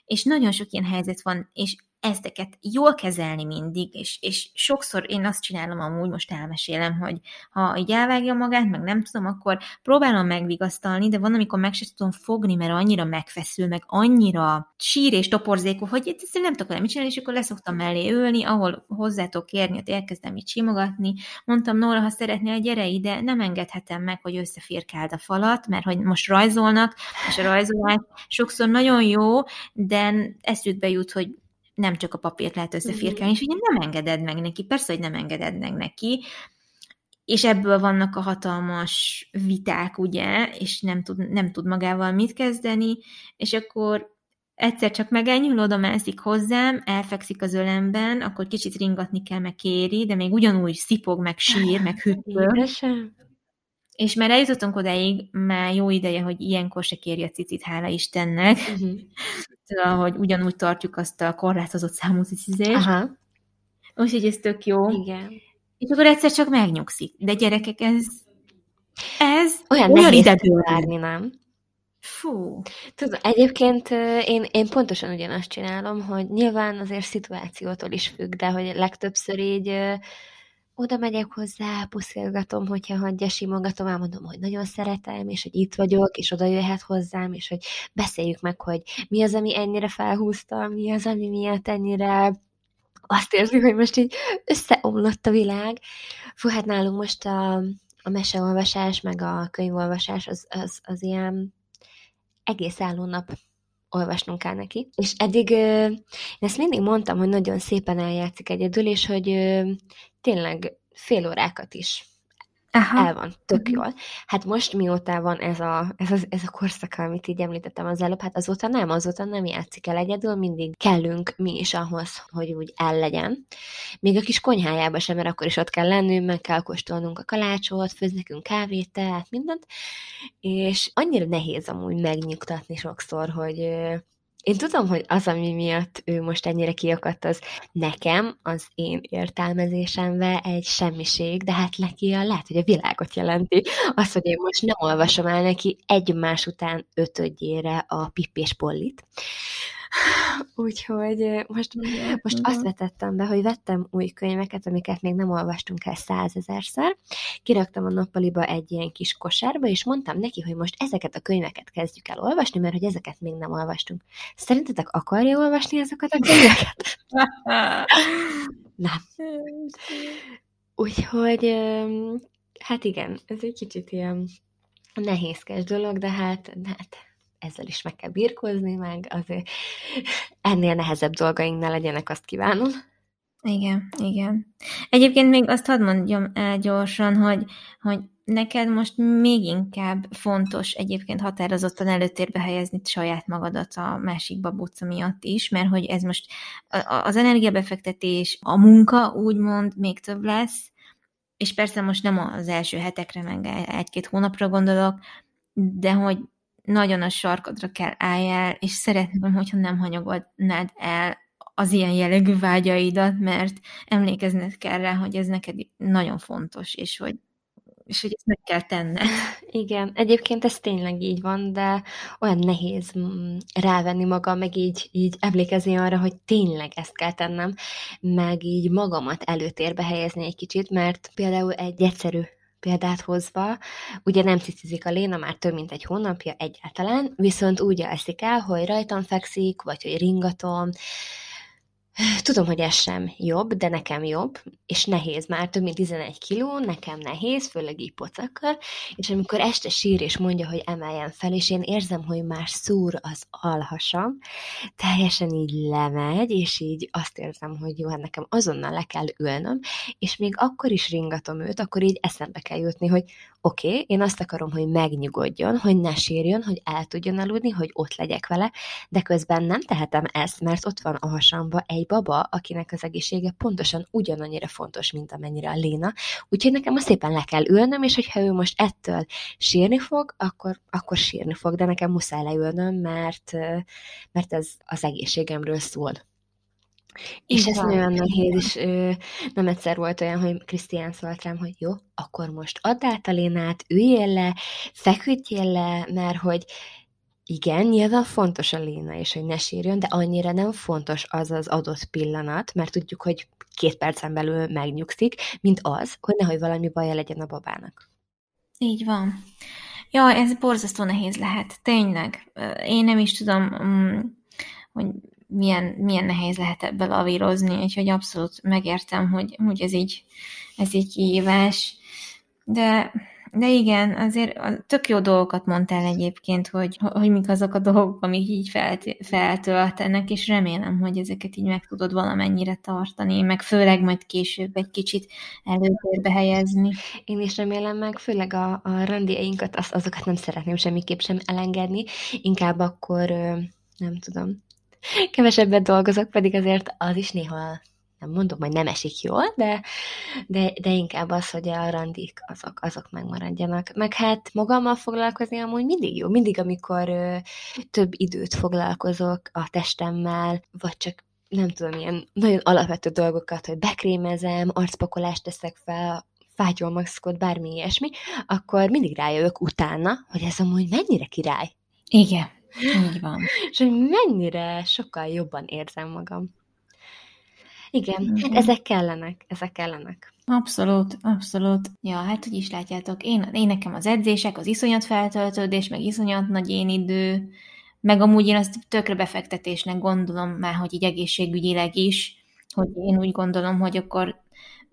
és nagyon sok ilyen helyzet van, és ezteket jól kezelni mindig, és, és sokszor én azt csinálom amúgy, most elmesélem, hogy ha így elvágja magát, meg nem tudom, akkor próbálom megvigasztalni, de van, amikor meg sem tudom fogni, mert annyira megfeszül, meg annyira sír és toporzékú, hogy itt nem tudok mit csinálni, és akkor leszoktam mellé ülni, ahol hozzátok kérni, ott elkezdem így simogatni. Mondtam, Nóra, ha szeretnél, gyere ide, nem engedhetem meg, hogy összefirkáld a falat, mert hogy most rajzolnak, és a rajzolás sokszor nagyon jó, de eszükbe jut, hogy nem csak a papírt lehet összefirkálni, és ugye nem engeded meg neki, persze, hogy nem engeded meg neki, és ebből vannak a hatalmas viták, ugye, és nem tud, nem tud magával mit kezdeni, és akkor egyszer csak megenyhül, oda mászik hozzám, elfekszik az ölemben, akkor kicsit ringatni kell, meg kéri, de még ugyanúgy szipog, meg sír, meg hüppöl. És már eljutottunk odáig, már jó ideje, hogy ilyenkor se kéri a cicit, hála Istennek. Uh-huh. Hogy ugyanúgy tartjuk azt a korlátozott számú cicizést. Aha. Úgyhogy ez tök jó. Igen. És akkor egyszer csak megnyugszik. De gyerekek, ez ez olyan, olyan nehéz várni, nem? Fú. Tudom, egyébként én, én pontosan ugyanazt csinálom, hogy nyilván azért szituációtól is függ, de hogy legtöbbször így oda megyek hozzá, puszilgatom, hogyha hagyja, simogatom, elmondom, hogy nagyon szeretem, és hogy itt vagyok, és oda jöhet hozzám, és hogy beszéljük meg, hogy mi az, ami ennyire felhúzta, mi az, ami miatt ennyire azt érzi, hogy most így összeomlott a világ. Fú, hát nálunk most a, a meseolvasás, meg a könyvolvasás az, az, az ilyen egész álló nap olvasnunk kell neki. És eddig én ezt mindig mondtam, hogy nagyon szépen eljátszik egyedül, és hogy tényleg fél órákat is Aha. el van, tök uh-huh. jól. Hát most mióta van ez a, ez, a, ez a korszaka, amit így említettem az előbb, hát azóta nem, azóta nem játszik el egyedül, mindig kellünk mi is ahhoz, hogy úgy el legyen. Még a kis konyhájába sem, mert akkor is ott kell lennünk, meg kell kóstolnunk a kalácsot, főz nekünk kávét, tehát mindent. És annyira nehéz amúgy megnyugtatni sokszor, hogy én tudom, hogy az, ami miatt ő most ennyire kiakadt, az nekem, az én értelmezésembe egy semmiség, de hát neki a, lehet, hogy a világot jelenti. Az, hogy én most nem olvasom el neki egymás után ötödjére a Pippés Pollit, Úgyhogy most, most azt vetettem be, hogy vettem új könyveket, amiket még nem olvastunk el százezerszer. Kiraktam a nappaliba egy ilyen kis kosárba, és mondtam neki, hogy most ezeket a könyveket kezdjük el olvasni, mert hogy ezeket még nem olvastunk. Szerintetek akarja olvasni ezeket a könyveket? nem. Úgyhogy, hát igen, ez egy kicsit ilyen nehézkes dolog, de hát, de hát ezzel is meg kell birkózni, meg azért ennél nehezebb dolgaink ne legyenek, azt kívánom. Igen, igen. Egyébként még azt hadd mondjam el gyorsan, hogy, hogy neked most még inkább fontos egyébként határozottan előtérbe helyezni saját magadat a másik babóca miatt is, mert hogy ez most az energiabefektetés, a munka úgymond még több lesz, és persze most nem az első hetekre, meg egy-két hónapra gondolok, de hogy nagyon a sarkodra kell álljál, és szeretném, hogyha nem hanyagodnád el az ilyen jellegű vágyaidat, mert emlékezned kell rá, hogy ez neked nagyon fontos, és hogy és hogy ezt meg kell tenned. Igen, egyébként ez tényleg így van, de olyan nehéz mm, rávenni magam, meg így, így emlékezni arra, hogy tényleg ezt kell tennem, meg így magamat előtérbe helyezni egy kicsit, mert például egy egyszerű példát hozva, ugye nem cicizik a Léna már több mint egy hónapja egyáltalán, viszont úgy eszik el, hogy rajtam fekszik, vagy hogy ringatom, Tudom, hogy ez sem jobb, de nekem jobb, és nehéz már, több mint 11 kiló, nekem nehéz, főleg így pocakkal, és amikor este sír és mondja, hogy emeljen fel, és én érzem, hogy már szúr az alhasam, teljesen így lemegy, és így azt érzem, hogy jó, hát nekem azonnal le kell ülnöm, és még akkor is ringatom őt, akkor így eszembe kell jutni, hogy oké, okay, én azt akarom, hogy megnyugodjon, hogy ne sírjon, hogy el tudjon aludni, hogy ott legyek vele, de közben nem tehetem ezt, mert ott van a hasamba egy baba, akinek az egészsége pontosan ugyanannyira fontos, mint amennyire a Léna, úgyhogy nekem azt szépen le kell ülnöm, és hogyha ő most ettől sírni fog, akkor, akkor sírni fog, de nekem muszáj leülnöm, mert, mert ez az egészségemről szól. És ez nagyon nehéz, és ö, nem egyszer volt olyan, hogy Krisztián szólt rám, hogy jó, akkor most add át a Lénát, üljél le, feküdjél le, mert hogy igen, nyilván fontos a Léna, és hogy ne sírjon, de annyira nem fontos az az adott pillanat, mert tudjuk, hogy két percen belül megnyugszik, mint az, hogy nehogy valami baja legyen a babának. Így van. Ja, ez borzasztó nehéz lehet, tényleg. Én nem is tudom, mm, hogy milyen, milyen nehéz lehet ebből lavírozni, úgyhogy abszolút megértem, hogy, hogy ez így, ez így kihívás. De, de igen, azért tök jó dolgokat mondtál egyébként, hogy, hogy mik azok a dolgok, amik így felt, feltöltenek, és remélem, hogy ezeket így meg tudod valamennyire tartani, meg főleg majd később egy kicsit előtérbe helyezni. Én is remélem meg, főleg a, a randiainkat, az, azokat nem szeretném semmiképp sem elengedni, inkább akkor nem tudom, kevesebbet dolgozok, pedig azért az is néha nem mondom, hogy nem esik jól, de, de, de inkább az, hogy a randik azok, azok megmaradjanak. Meg hát magammal foglalkozni amúgy mindig jó. Mindig, amikor ö, több időt foglalkozok a testemmel, vagy csak nem tudom, ilyen nagyon alapvető dolgokat, hogy bekrémezem, arcpakolást teszek fel, fátyolmaszkot, bármi ilyesmi, akkor mindig rájövök utána, hogy ez amúgy mennyire király. Igen, így van. És hogy mennyire sokkal jobban érzem magam. Igen, hát ezek kellenek, ezek kellenek. Abszolút, abszolút. Ja, hát hogy is látjátok, én, én nekem az edzések, az iszonyat feltöltődés, meg iszonyat nagy én idő, meg amúgy én azt tökre befektetésnek gondolom már, hogy így egészségügyileg is, hogy én úgy gondolom, hogy akkor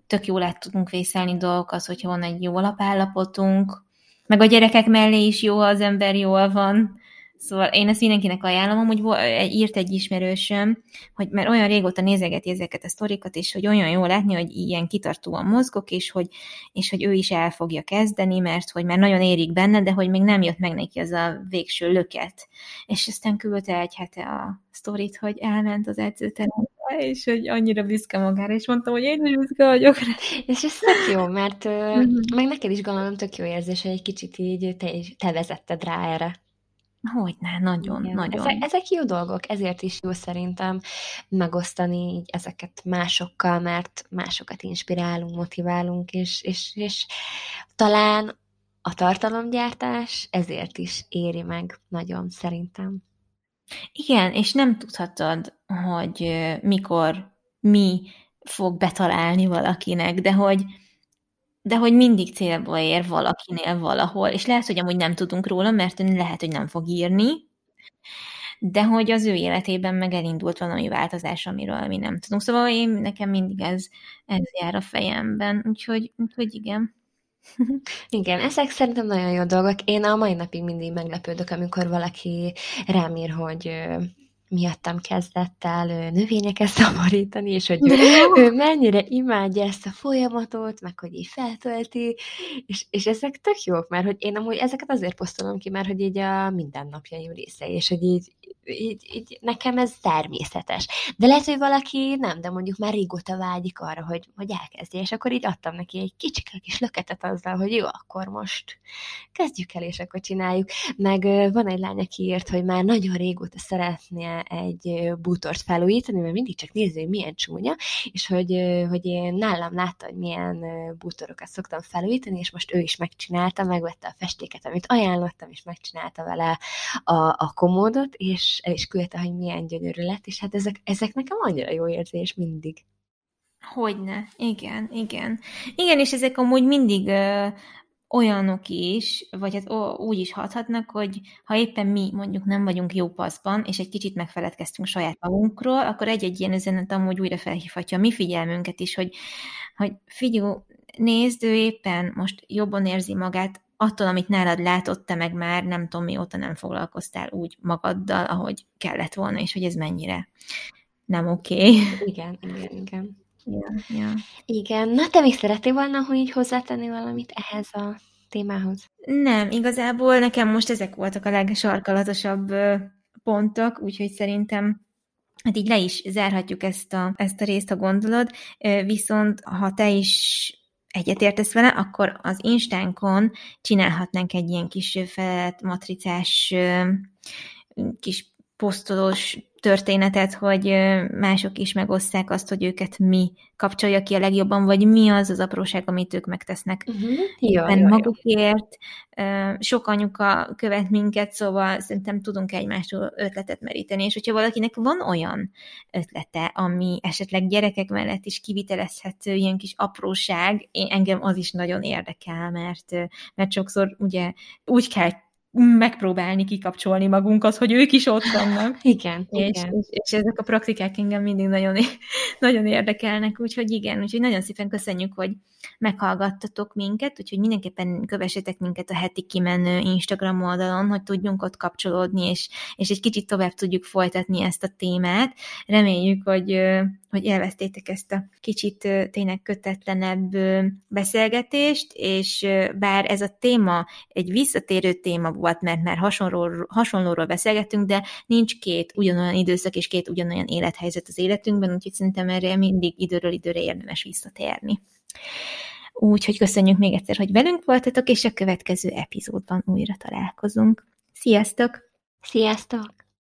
tök jól át tudunk vészelni dolgokat, hogyha van egy jó alapállapotunk, meg a gyerekek mellé is jó, ha az ember jól van, Szóval én ezt mindenkinek ajánlom, hogy írt egy ismerősöm, hogy mert olyan régóta nézegeti ezeket a sztorikat, és hogy olyan jó látni, hogy ilyen kitartóan mozgok, és hogy, és hogy ő is el fogja kezdeni, mert hogy már nagyon érik benne, de hogy még nem jött meg neki az a végső löket. És aztán küldte egy hete a sztorit, hogy elment az edzőterembe, és hogy annyira büszke magára, és mondtam, hogy én is büszke vagyok rá. És ez tök jó, mert uh, meg neked is gondolom tök jó érzés, hogy egy kicsit így te, te vezetted rá erre. Hogyne, nagyon, Igen. nagyon. Ezek, ezek jó dolgok, ezért is jó szerintem megosztani így ezeket másokkal, mert másokat inspirálunk, motiválunk, és, és, és talán a tartalomgyártás ezért is éri meg nagyon szerintem. Igen, és nem tudhatod, hogy mikor mi fog betalálni valakinek, de hogy de hogy mindig célba ér valakinél valahol, és lehet, hogy amúgy nem tudunk róla, mert lehet, hogy nem fog írni, de hogy az ő életében meg elindult valami változás, amiről mi nem tudunk. Szóval én, nekem mindig ez, ez jár a fejemben, úgyhogy, úgyhogy igen. Igen, ezek szerintem nagyon jó dolgok. Én a mai napig mindig meglepődök, amikor valaki rám ír, hogy miattam kezdett el növényeket szaporítani, és hogy ő mennyire imádja ezt a folyamatot, meg hogy így feltölti, és, és ezek tök jók, mert hogy én amúgy ezeket azért posztolom ki, mert hogy így a mindennapjaim része, és hogy így így, így nekem ez természetes. De lehet, hogy valaki nem, de mondjuk már régóta vágyik arra, hogy, hogy elkezdje, és akkor így adtam neki egy kicsike kis löketet azzal, hogy jó, akkor most kezdjük el, és akkor csináljuk. Meg van egy lány, aki írt, hogy már nagyon régóta szeretné egy bútort felújítani, mert mindig csak néző, hogy milyen csúnya, és hogy, hogy én nálam látta, hogy milyen bútorokat szoktam felújítani, és most ő is megcsinálta, megvette a festéket, amit ajánlottam, és megcsinálta vele a, a komódot, és el is küldte, hogy milyen gyönyörű lett, és hát ezek, ezek nekem annyira jó érzés mindig. Hogyne, igen, igen. Igen, és ezek amúgy mindig ö, olyanok is, vagy hát ó, úgy is hathatnak, hogy ha éppen mi mondjuk nem vagyunk jó paszban, és egy kicsit megfeledkeztünk saját magunkról, akkor egy-egy ilyen üzenet amúgy újra felhívhatja a mi figyelmünket is, hogy, hogy figyelj, nézd, ő éppen most jobban érzi magát, attól, amit nálad látott, te meg már nem tudom mióta nem foglalkoztál úgy magaddal, ahogy kellett volna, és hogy ez mennyire nem oké. Okay. Igen, igen, igen. Ja, ja. Igen, na te még szeretnél volna, hogy így hozzátenni valamit ehhez a témához? Nem, igazából nekem most ezek voltak a legsarkalatosabb pontok, úgyhogy szerintem hát így le is zárhatjuk ezt a, ezt a részt, a gondolod, viszont ha te is egyetértesz vele, akkor az Instánkon csinálhatnánk egy ilyen kis felett matricás kis posztolós történetet, hogy mások is megosszák azt, hogy őket mi kapcsolja ki a legjobban, vagy mi az az apróság, amit ők megtesznek uh-huh. jó, jó, magukért. Sok anyuka követ minket, szóval szerintem tudunk egymástól ötletet meríteni, és hogyha valakinek van olyan ötlete, ami esetleg gyerekek mellett is kivitelezhető, ilyen kis apróság, én, engem az is nagyon érdekel, mert, mert sokszor ugye úgy kell megpróbálni kikapcsolni magunkat, hogy ők is ott vannak. igen, és, igen. És, és ezek a praktikák engem mindig nagyon, nagyon érdekelnek, úgyhogy igen, úgyhogy nagyon szépen köszönjük, hogy meghallgattatok minket, úgyhogy mindenképpen kövessetek minket a heti kimenő Instagram oldalon, hogy tudjunk ott kapcsolódni, és, és egy kicsit tovább tudjuk folytatni ezt a témát. Reméljük, hogy, hogy elvesztétek ezt a kicsit tényleg kötetlenebb beszélgetést, és bár ez a téma egy visszatérő téma volt, mert már hasonlóról, hasonlóról beszélgettünk, de nincs két ugyanolyan időszak és két ugyanolyan élethelyzet az életünkben, úgyhogy szerintem erre mindig időről időre érdemes visszatérni. Úgyhogy köszönjük még egyszer, hogy velünk voltatok, és a következő epizódban újra találkozunk. Sziasztok! Sziasztok!